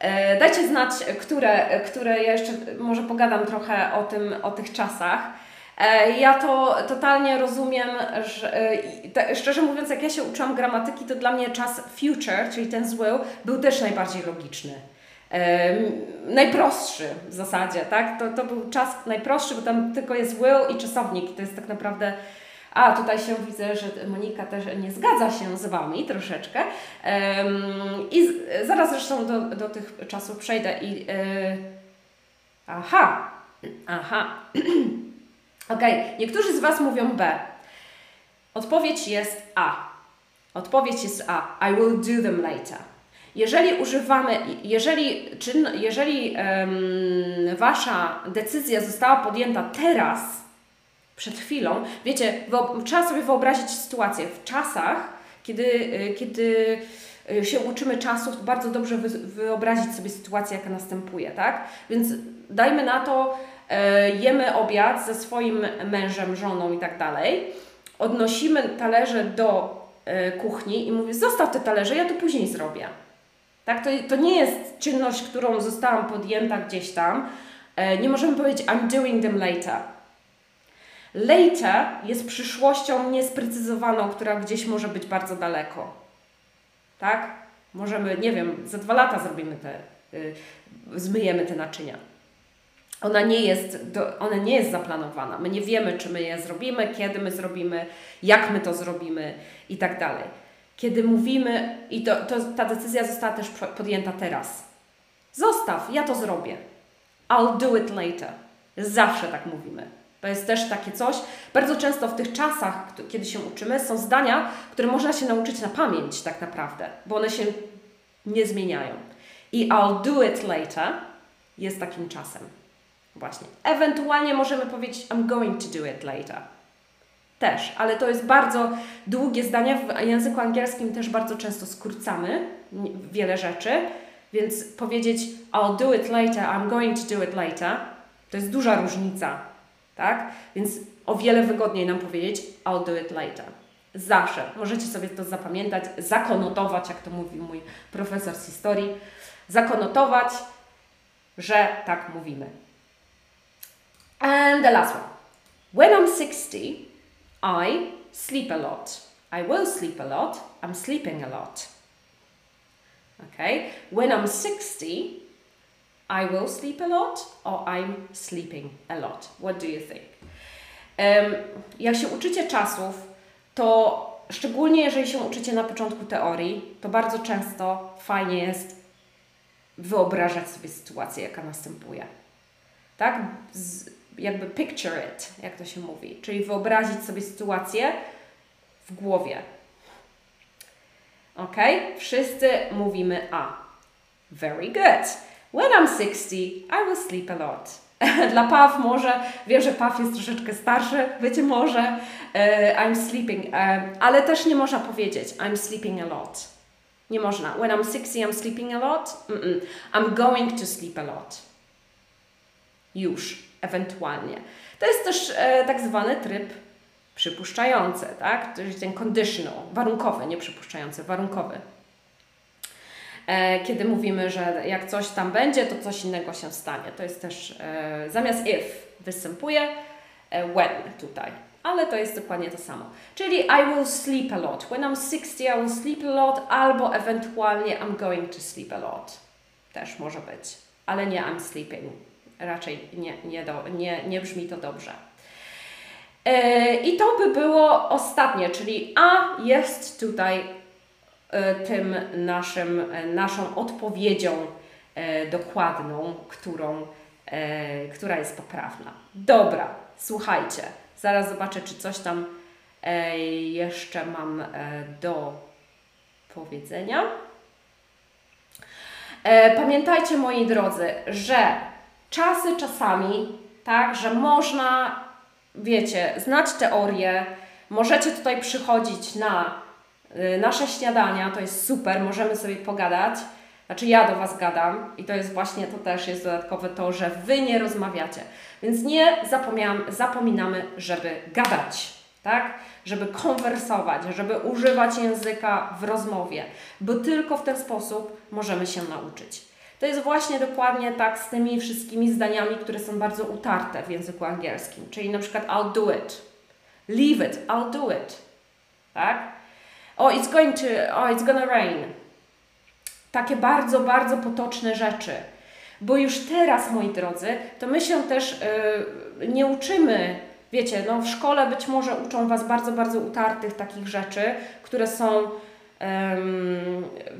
E, dajcie znać, które, które ja jeszcze może pogadam trochę o, tym, o tych czasach. E, ja to totalnie rozumiem, że, e, szczerze mówiąc, jak ja się uczyłam gramatyki, to dla mnie czas future, czyli ten z will, był też najbardziej logiczny najprostszy w zasadzie, tak? To, to był czas najprostszy, bo tam tylko jest will i czasownik. To jest tak naprawdę. A tutaj się widzę, że Monika też nie zgadza się z Wami troszeczkę. Um, I z, zaraz zresztą do, do tych czasów przejdę i. Yy, aha, aha. ok, niektórzy z Was mówią B. Odpowiedź jest A. Odpowiedź jest A. I will do them later. Jeżeli używamy, jeżeli, czyn, jeżeli um, Wasza decyzja została podjęta teraz, przed chwilą, wiecie, trzeba sobie wyobrazić sytuację. W czasach, kiedy, y, kiedy y, się uczymy czasów, bardzo dobrze wyobrazić sobie sytuację, jaka następuje, tak? Więc dajmy na to, e, jemy obiad ze swoim mężem, żoną i tak dalej, odnosimy talerze do e, kuchni i mówię, zostaw te talerze, ja to później zrobię. Tak? To, to nie jest czynność, którą zostałam podjęta gdzieś tam. E, nie możemy powiedzieć I'm doing them later. Later jest przyszłością niesprecyzowaną, która gdzieś może być bardzo daleko. Tak? Możemy, nie wiem, za dwa lata zrobimy te, y, zmyjemy te naczynia. Ona nie, jest do, ona nie jest zaplanowana. My nie wiemy, czy my je zrobimy, kiedy my zrobimy, jak my to zrobimy i tak dalej kiedy mówimy, i to, to, ta decyzja została też podjęta teraz. Zostaw, ja to zrobię. I'll do it later. Zawsze tak mówimy. To jest też takie coś. Bardzo często w tych czasach, kiedy się uczymy, są zdania, które można się nauczyć na pamięć tak naprawdę, bo one się nie zmieniają. I I'll do it later jest takim czasem. Właśnie. Ewentualnie możemy powiedzieć I'm going to do it later też, ale to jest bardzo długie zdania. W języku angielskim też bardzo często skrócamy wiele rzeczy, więc powiedzieć I'll do it later, I'm going to do it later, to jest duża różnica, tak? Więc o wiele wygodniej nam powiedzieć I'll do it later. Zawsze. Możecie sobie to zapamiętać, zakonotować, jak to mówił mój profesor z historii, zakonotować, że tak mówimy. And the last one. When I'm 60, I sleep a lot. I will sleep a lot. I'm sleeping a lot. Okay? When I'm 60, I will sleep a lot or I'm sleeping a lot. What do you think? Um, jak się uczycie czasów, to szczególnie jeżeli się uczycie na początku teorii, to bardzo często fajnie jest wyobrażać sobie sytuację, jaka następuje. Tak? Z, jakby picture it, jak to się mówi, czyli wyobrazić sobie sytuację w głowie. Ok? Wszyscy mówimy A. Very good. When I'm 60, I will sleep a lot. Dla Paw może, wiem, że Paw jest troszeczkę starszy, wiecie, może uh, I'm sleeping, uh, ale też nie można powiedzieć I'm sleeping a lot. Nie można. When I'm 60, I'm sleeping a lot. Mm -mm. I'm going to sleep a lot. Już ewentualnie. To jest też e, tak zwany tryb przypuszczający, tak? To jest ten conditional, warunkowy, nie przypuszczający, warunkowy. E, kiedy mówimy, że jak coś tam będzie, to coś innego się stanie. To jest też e, zamiast if występuje e, when tutaj. ale to jest dokładnie to samo. Czyli I will sleep a lot. When I'm 60, I will sleep a lot, albo ewentualnie I'm going to sleep a lot. Też może być, ale nie I'm sleeping. Raczej nie, nie, do, nie, nie brzmi to dobrze. E, I to by było ostatnie, czyli A jest tutaj e, tym naszym, e, naszą odpowiedzią dokładną, którą, która jest poprawna. Dobra, słuchajcie, zaraz zobaczę, czy coś tam jeszcze mam do powiedzenia. Pamiętajcie, moi drodzy, że czasy czasami, tak, że można wiecie, znać teorię, możecie tutaj przychodzić na y, nasze śniadania, to jest super, możemy sobie pogadać. Znaczy ja do Was gadam i to jest właśnie, to też jest dodatkowe to, że Wy nie rozmawiacie. Więc nie zapominamy, żeby gadać, tak? Żeby konwersować, żeby używać języka w rozmowie, bo tylko w ten sposób możemy się nauczyć. To jest właśnie dokładnie tak z tymi wszystkimi zdaniami, które są bardzo utarte w języku angielskim. Czyli na przykład I'll do it. Leave it, I'll do it. Tak? Oh, it's going to, oh, it's gonna rain. Takie bardzo, bardzo potoczne rzeczy. Bo już teraz, moi drodzy, to my się też yy, nie uczymy, wiecie, no w szkole być może uczą Was bardzo, bardzo utartych takich rzeczy, które są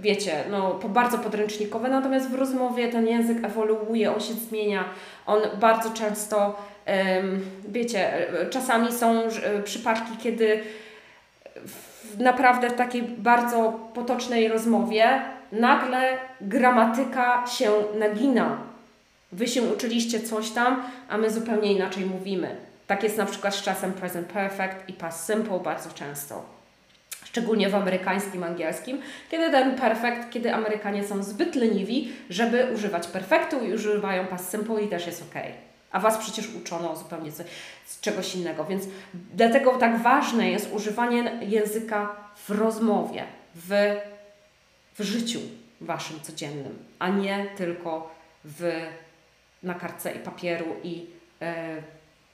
wiecie, no, bardzo podręcznikowe, natomiast w rozmowie ten język ewoluuje, on się zmienia, on bardzo często, wiecie, czasami są przypadki, kiedy w naprawdę w takiej bardzo potocznej rozmowie nagle gramatyka się nagina. Wy się uczyliście coś tam, a my zupełnie inaczej mówimy. Tak jest na przykład z czasem present perfect i past simple bardzo często szczególnie w amerykańskim angielskim, kiedy ten perfekt, kiedy Amerykanie są zbyt leniwi, żeby używać perfektu i używają past simple i też jest ok. A Was przecież uczono zupełnie z, z czegoś innego, więc dlatego tak ważne jest używanie języka w rozmowie, w, w życiu Waszym codziennym, a nie tylko w, na kartce i papieru i e,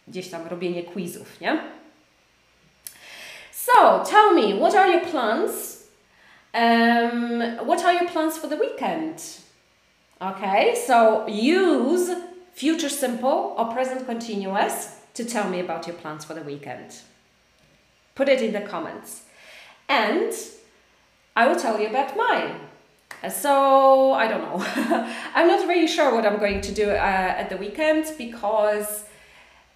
gdzieś tam robienie quizów, nie? So, tell me, what are your plans? Um, what are your plans for the weekend? Okay, so use future simple or present continuous to tell me about your plans for the weekend. Put it in the comments. And I will tell you about mine. So, I don't know. I'm not really sure what I'm going to do uh, at the weekend because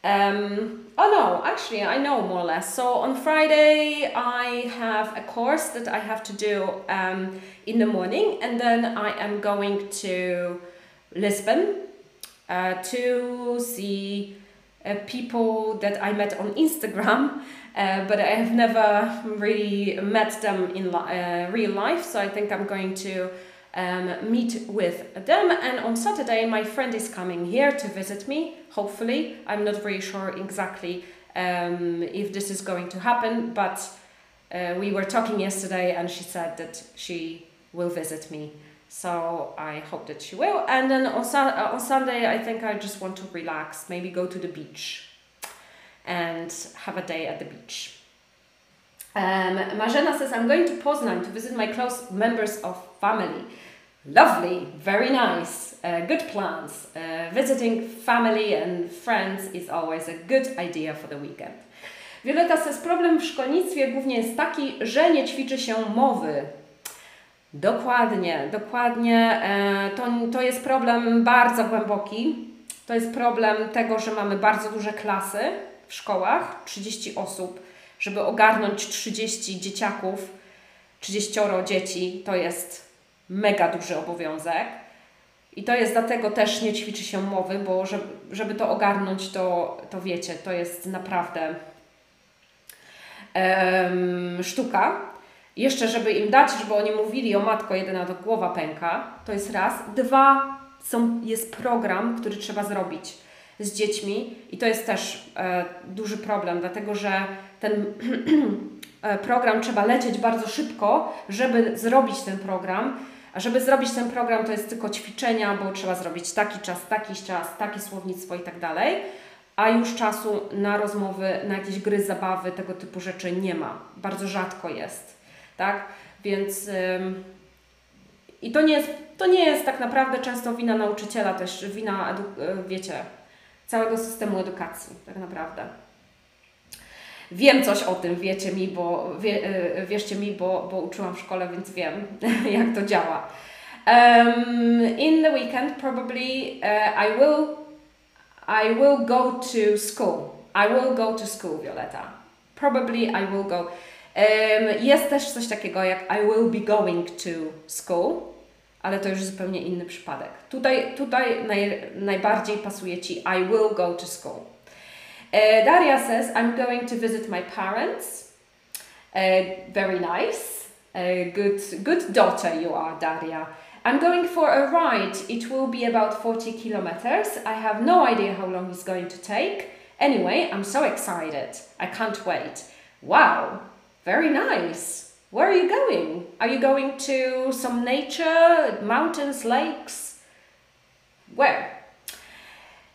um, oh no, actually, I know more or less. So on Friday, I have a course that I have to do um, in the morning, and then I am going to Lisbon uh, to see uh, people that I met on Instagram, uh, but I have never really met them in li- uh, real life. So I think I'm going to um, meet with them. And on Saturday, my friend is coming here to visit me, hopefully. I'm not very sure exactly um, if this is going to happen, but uh, we were talking yesterday and she said that she will visit me. So I hope that she will. And then on, su- uh, on Sunday, I think I just want to relax, maybe go to the beach and have a day at the beach. Um, Marzena says, I'm going to Poznan to visit my close members of family. Lovely, very nice, uh, good plans. Uh, visiting family and friends is always a good idea for the weekend. Violeta says, problem w szkolnictwie głównie jest taki, że nie ćwiczy się mowy. Dokładnie, dokładnie. E, to, to jest problem bardzo głęboki. To jest problem tego, że mamy bardzo duże klasy w szkołach, 30 osób. Żeby ogarnąć 30 dzieciaków, 30 dzieci, to jest mega duży obowiązek. I to jest dlatego też nie ćwiczy się mowy, bo żeby, żeby to ogarnąć, to, to wiecie, to jest naprawdę sztuka. Jeszcze, żeby im dać, żeby oni mówili o matko, jedyna to głowa pęka, to jest raz. Dwa, są, jest program, który trzeba zrobić z dziećmi i to jest też e, duży problem, dlatego że ten e, program trzeba lecieć bardzo szybko, żeby zrobić ten program a żeby zrobić ten program, to jest tylko ćwiczenia, bo trzeba zrobić taki czas, taki czas, takie słownictwo i tak dalej. a już czasu na rozmowy, na jakieś gry, zabawy, tego typu rzeczy nie ma. Bardzo rzadko jest, tak? Więc ym, i to nie jest, to nie jest tak naprawdę często wina nauczyciela, też wina, edu- wiecie, całego systemu edukacji, tak naprawdę. Wiem coś o tym, wiecie mi, bo wie, wierzcie mi, bo, bo uczyłam w szkole, więc wiem, jak to działa. Um, in the weekend, probably uh, I will I will go to school. I will go to school, Violeta. Probably I will go. Um, jest też coś takiego jak I will be going to school, ale to już zupełnie inny przypadek. Tutaj, tutaj naj, najbardziej pasuje Ci I will go to school. Uh, Daria says, I'm going to visit my parents. Uh, very nice. Uh, good, good daughter you are, Daria. I'm going for a ride. It will be about 40 kilometers. I have no idea how long it's going to take. Anyway, I'm so excited. I can't wait. Wow, very nice. Where are you going? Are you going to some nature, mountains, lakes? Where?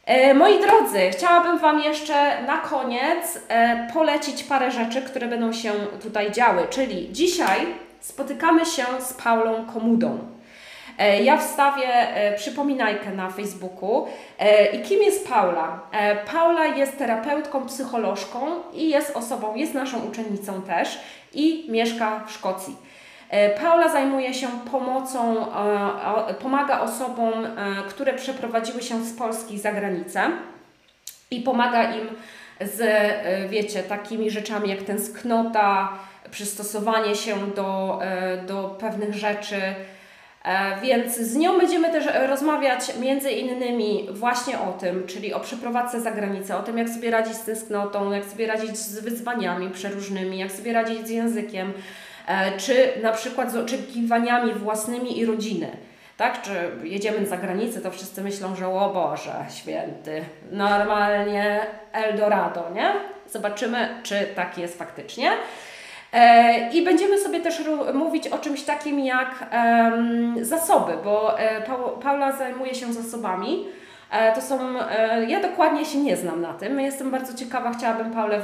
E, moi drodzy, chciałabym Wam jeszcze na koniec e, polecić parę rzeczy, które będą się tutaj działy. Czyli dzisiaj spotykamy się z Paulą Komudą. E, ja wstawię przypominajkę na Facebooku. I kim jest Paula? Paula jest terapeutką, psycholożką i jest osobą, jest naszą uczennicą też i mieszka w Szkocji. Paula zajmuje się pomocą, pomaga osobom, które przeprowadziły się z Polski za granicę i pomaga im z, wiecie, takimi rzeczami jak tęsknota, przystosowanie się do, do pewnych rzeczy, E, więc z nią będziemy też rozmawiać między innymi właśnie o tym, czyli o przeprowadzce za granicę, o tym jak sobie radzić z tęsknotą, jak sobie radzić z wyzwaniami przeróżnymi, jak sobie radzić z językiem, e, czy na przykład z oczekiwaniami własnymi i rodziny. Tak, czy jedziemy za granicę, to wszyscy myślą, że o Boże, święty, normalnie Eldorado, nie? Zobaczymy, czy tak jest faktycznie. E, I będziemy sobie też mówić o czymś takim jak zasoby, bo e, Paula zajmuje się zasobami. E, to są, ja dokładnie się nie znam na tym, jestem bardzo ciekawa, chciałabym Paulę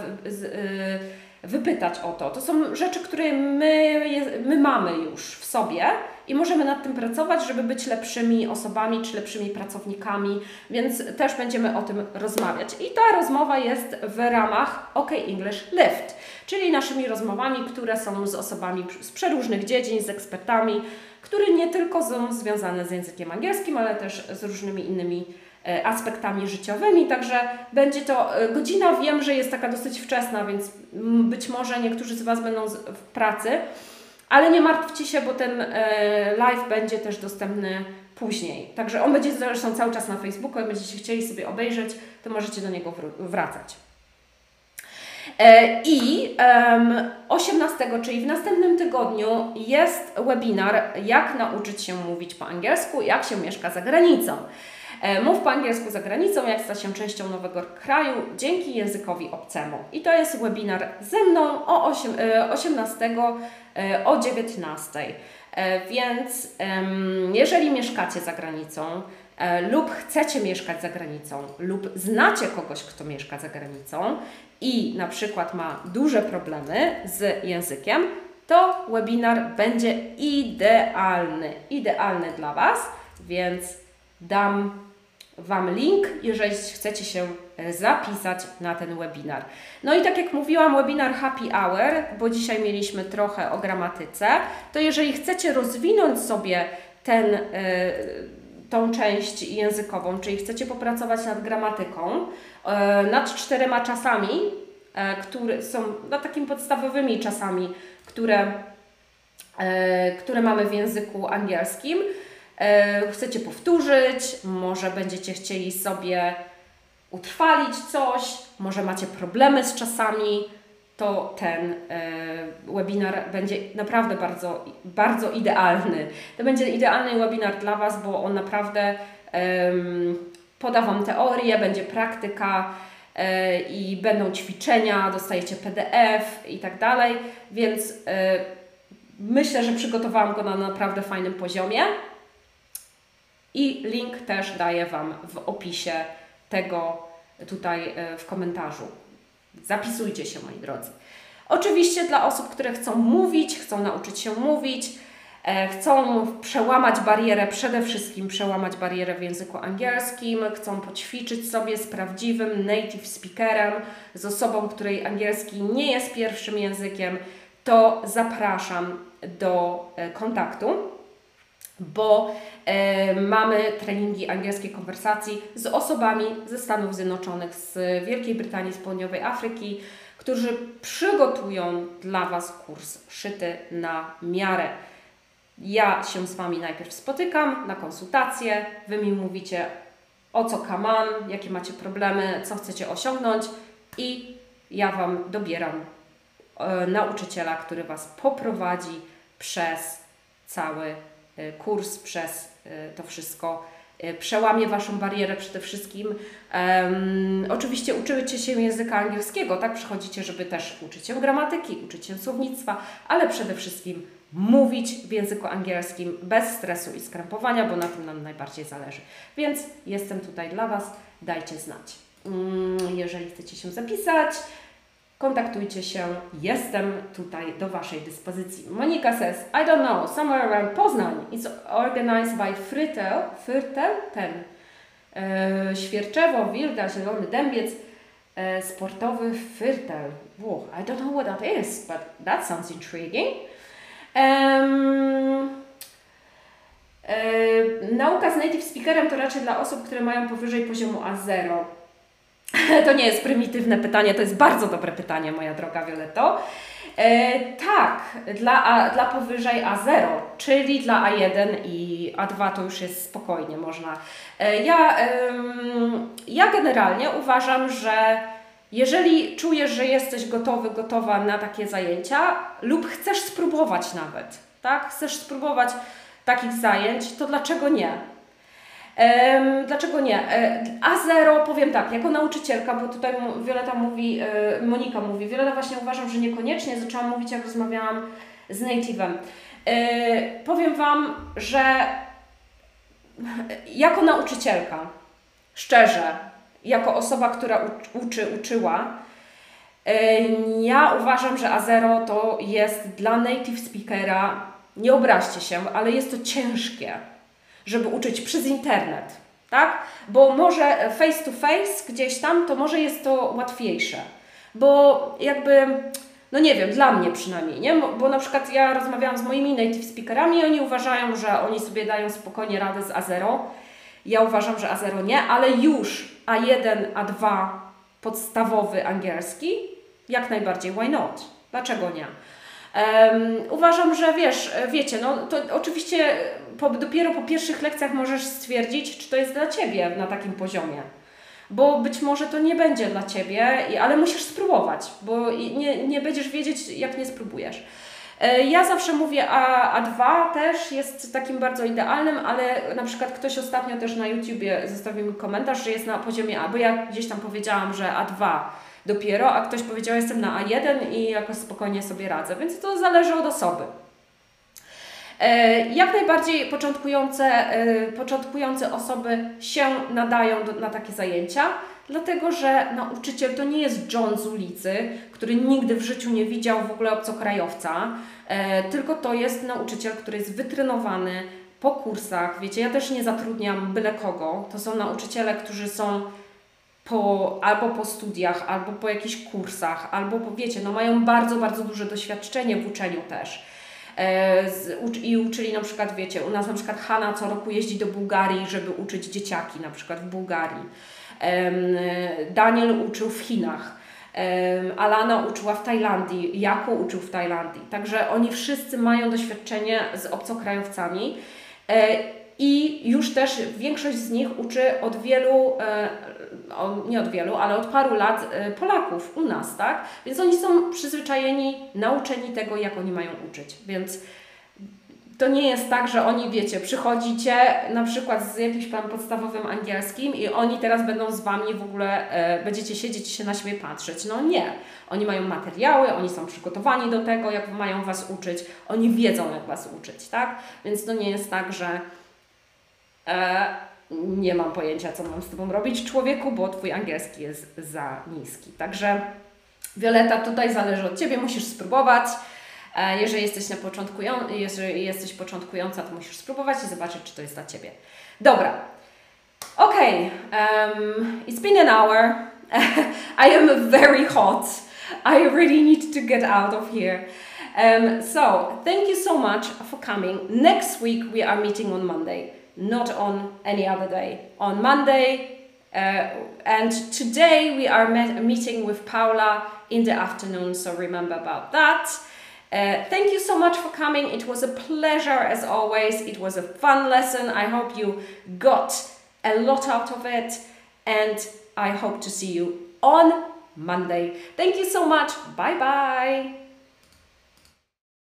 wypytać o to. To są rzeczy, które my, my mamy już w sobie i możemy nad tym pracować, żeby być lepszymi osobami czy lepszymi pracownikami, więc też będziemy o tym rozmawiać. I ta rozmowa jest w ramach OK English Lift, czyli naszymi rozmowami, które są z osobami z przeróżnych dziedzin, z ekspertami, które nie tylko są związane z językiem angielskim, ale też z różnymi innymi aspektami życiowymi, także będzie to e, godzina, wiem, że jest taka dosyć wczesna, więc być może niektórzy z Was będą w pracy, ale nie martwcie się, bo ten e, live będzie też dostępny później. Także on będzie zresztą cały czas na Facebooku. Jak będziecie chcieli sobie obejrzeć, to możecie do niego wracać. E, I 18, czyli w następnym tygodniu, jest webinar, jak nauczyć się mówić po angielsku, jak się mieszka za granicą. E, mów po angielsku za granicą, jak stać się częścią nowego kraju dzięki językowi obcemu. I to jest webinar ze mną o 8, 18 e, o 19. E, więc jeżeli mieszkacie za granicą, lub chcecie mieszkać za granicą, lub znacie kogoś, kto mieszka za granicą i na przykład ma duże problemy z językiem, to webinar będzie idealny, idealny dla Was, więc dam Wam link, jeżeli chcecie się e, zapisać na ten webinar. No i tak jak mówiłam, webinar Happy Hour, bo dzisiaj mieliśmy trochę o gramatyce, to jeżeli chcecie rozwinąć sobie ten, y, tą część językową, czyli chcecie popracować nad gramatyką, y, nad czterema czasami, y, które są no, takimi podstawowymi czasami, które, które mamy w języku angielskim, chcecie powtórzyć, może będziecie chcieli sobie utrwalić coś, może macie problemy z czasami, to ten e, webinar będzie naprawdę bardzo, bardzo idealny. To będzie idealny webinar dla Was, bo on naprawdę poda Wam teorię, będzie praktyka e, i będą ćwiczenia, dostajecie PDF i tak dalej, więc myślę, że przygotowałam go na naprawdę fajnym poziomie. I link też daję Wam w opisie tego tutaj e, w komentarzu. Zapisujcie się, moi drodzy. Oczywiście dla osób, które chcą mówić, chcą nauczyć się mówić, e, chcą przełamać barierę, przede wszystkim przełamać barierę w języku angielskim, chcą poćwiczyć sobie z prawdziwym native speakerem, z osobą, której angielski nie jest pierwszym językiem, to zapraszam do e, kontaktu, bo e, mamy treningi angielskiej konwersacji z osobami ze Stanów Zjednoczonych, z Wielkiej Brytanii, z Południowej Afryki, którzy przygotują dla Was kurs szyty na miarę. Ja się z Wami najpierw spotykam na konsultację, Wy mi mówicie o co kaman, jakie macie problemy, co chcecie osiągnąć i ja Wam dobieram e, nauczyciela, który Was poprowadzi przez cały kurs, przez e, to wszystko Y, przełamie Waszą barierę przede wszystkim. Um, oczywiście uczycie się języka angielskiego, tak? Przychodzicie, żeby też uczyć się gramatyki, uczyć się słownictwa, ale przede wszystkim mówić w języku angielskim bez stresu i skrępowania, bo na tym nam najbardziej zależy. Więc jestem tutaj dla Was, dajcie znać. Um, jeżeli chcecie się zapisać, kontaktujcie się, jestem tutaj do Waszej dyspozycji. Monika says, I don't know, somewhere around Poznań. It's organized by Frytel, Frytel, ten, e, Świerczewo, Wilga, Zielony Dębiec, e, sportowy Frytel. Wow, I don't know what that is, but that sounds intriguing. Um, e, nauka z native speakerem to raczej dla osób, które mają powyżej poziomu A0. To nie jest prymitywne pytanie, to jest bardzo dobre pytanie, moja droga Violeto. E, tak, dla, A, dla powyżej A0, czyli dla A1 i A2 to już jest spokojnie można. E, ja, ja generalnie uważam, że jeżeli czujesz, że jesteś gotowy, gotowa na takie zajęcia lub chcesz spróbować nawet, tak, chcesz spróbować takich zajęć, to dlaczego nie? Dlaczego nie? E, A0 powiem tak, jako nauczycielka, bo tutaj Wioleta mówi, e, Monika mówi, Wioleta właśnie uważam, że niekoniecznie, zaczęłam mówić jak rozmawiałam z native'em. E, powiem Wam, że jako nauczycielka, szczerze, jako osoba, która uczy, uczyła, ja uważam, że A0 to jest dla native speakera, nie obraźcie się, ale jest to ciężkie żeby uczyć przez internet, tak? Bo może face to face gdzieś tam, to może jest to łatwiejsze, bo jakby, no nie wiem, dla mnie przynajmniej, nie? Bo na przykład ja rozmawiałam z moimi native speakerami i oni uważają, że oni sobie dają spokojnie radę z A0. Ja uważam, że A0 nie, ale już A1, A2 podstawowy angielski, jak najbardziej, why not? Dlaczego nie? Um, uważam, że wiesz, wiecie, no to oczywiście po, dopiero po pierwszych lekcjach możesz stwierdzić, czy to jest dla Ciebie na takim poziomie. Bo być może to nie będzie dla Ciebie, ale musisz spróbować, bo nie, nie będziesz wiedzieć, jak nie spróbujesz. E, ja zawsze mówię, a A2 też jest takim bardzo idealnym, ale na przykład ktoś ostatnio też na YouTubie zostawił mi komentarz, że jest na poziomie A, bo ja gdzieś tam powiedziałam, że A2 dopiero, a ktoś powiedział, jestem na A1 i jakoś spokojnie sobie radzę, więc to zależy od osoby. E, jak najbardziej początkujące, e, początkujące osoby się nadają do, na takie zajęcia, dlatego że nauczyciel to nie jest John z ulicy, który nigdy w życiu nie widział w ogóle obcokrajowca, e, tylko to jest nauczyciel, który jest wytrenowany po kursach. Wiecie, ja też nie zatrudniam byle kogo. To są nauczyciele, którzy są po, albo po studiach, albo po jakichś kursach, albo po, wiecie, no mają bardzo, bardzo duże doświadczenie w uczeniu też. E, z, I uczyli na przykład, wiecie, u nas na przykład Hanna co roku jeździ do Bułgarii, żeby uczyć dzieciaki, na przykład w Bułgarii. E, Daniel uczył w Chinach. E, Alana uczyła w Tajlandii, Jako uczył w Tajlandii. Także oni wszyscy mają doświadczenie z obcokrajowcami. E, i już też większość z nich uczy od wielu, e, nie od wielu, ale od paru lat e, Polaków u nas, tak? Więc oni są przyzwyczajeni, nauczeni tego, jak oni mają uczyć. Więc to nie jest tak, że oni, wiecie, przychodzicie na przykład z jakimś tam podstawowym angielskim i oni teraz będą z Wami w ogóle, e, będziecie siedzieć i się na siebie patrzeć. No nie. Oni mają materiały, oni są przygotowani do tego, jak mają Was uczyć, oni wiedzą, jak Was uczyć, tak? Więc to nie jest tak, że E, nie mam pojęcia, co mam z Tobą robić, człowieku, bo Twój angielski jest za niski. Także Violeta, tutaj zależy od Ciebie, musisz spróbować. E, jeżeli jesteś, na początkują, jeżeli jesteś początkująca, to musisz spróbować i zobaczyć, czy to jest dla Ciebie. Dobra. Okay, um, it's been an hour. I am very hot. I really need to get out of here. Um, so, thank you so much for coming. Next week we are meeting on Monday, not on any other day. On Monday, uh, and today we are met, meeting with Paula in the afternoon, so remember about that. Uh, thank you so much for coming. It was a pleasure as always. It was a fun lesson. I hope you got a lot out of it, and I hope to see you on Monday. Thank you so much. Bye bye.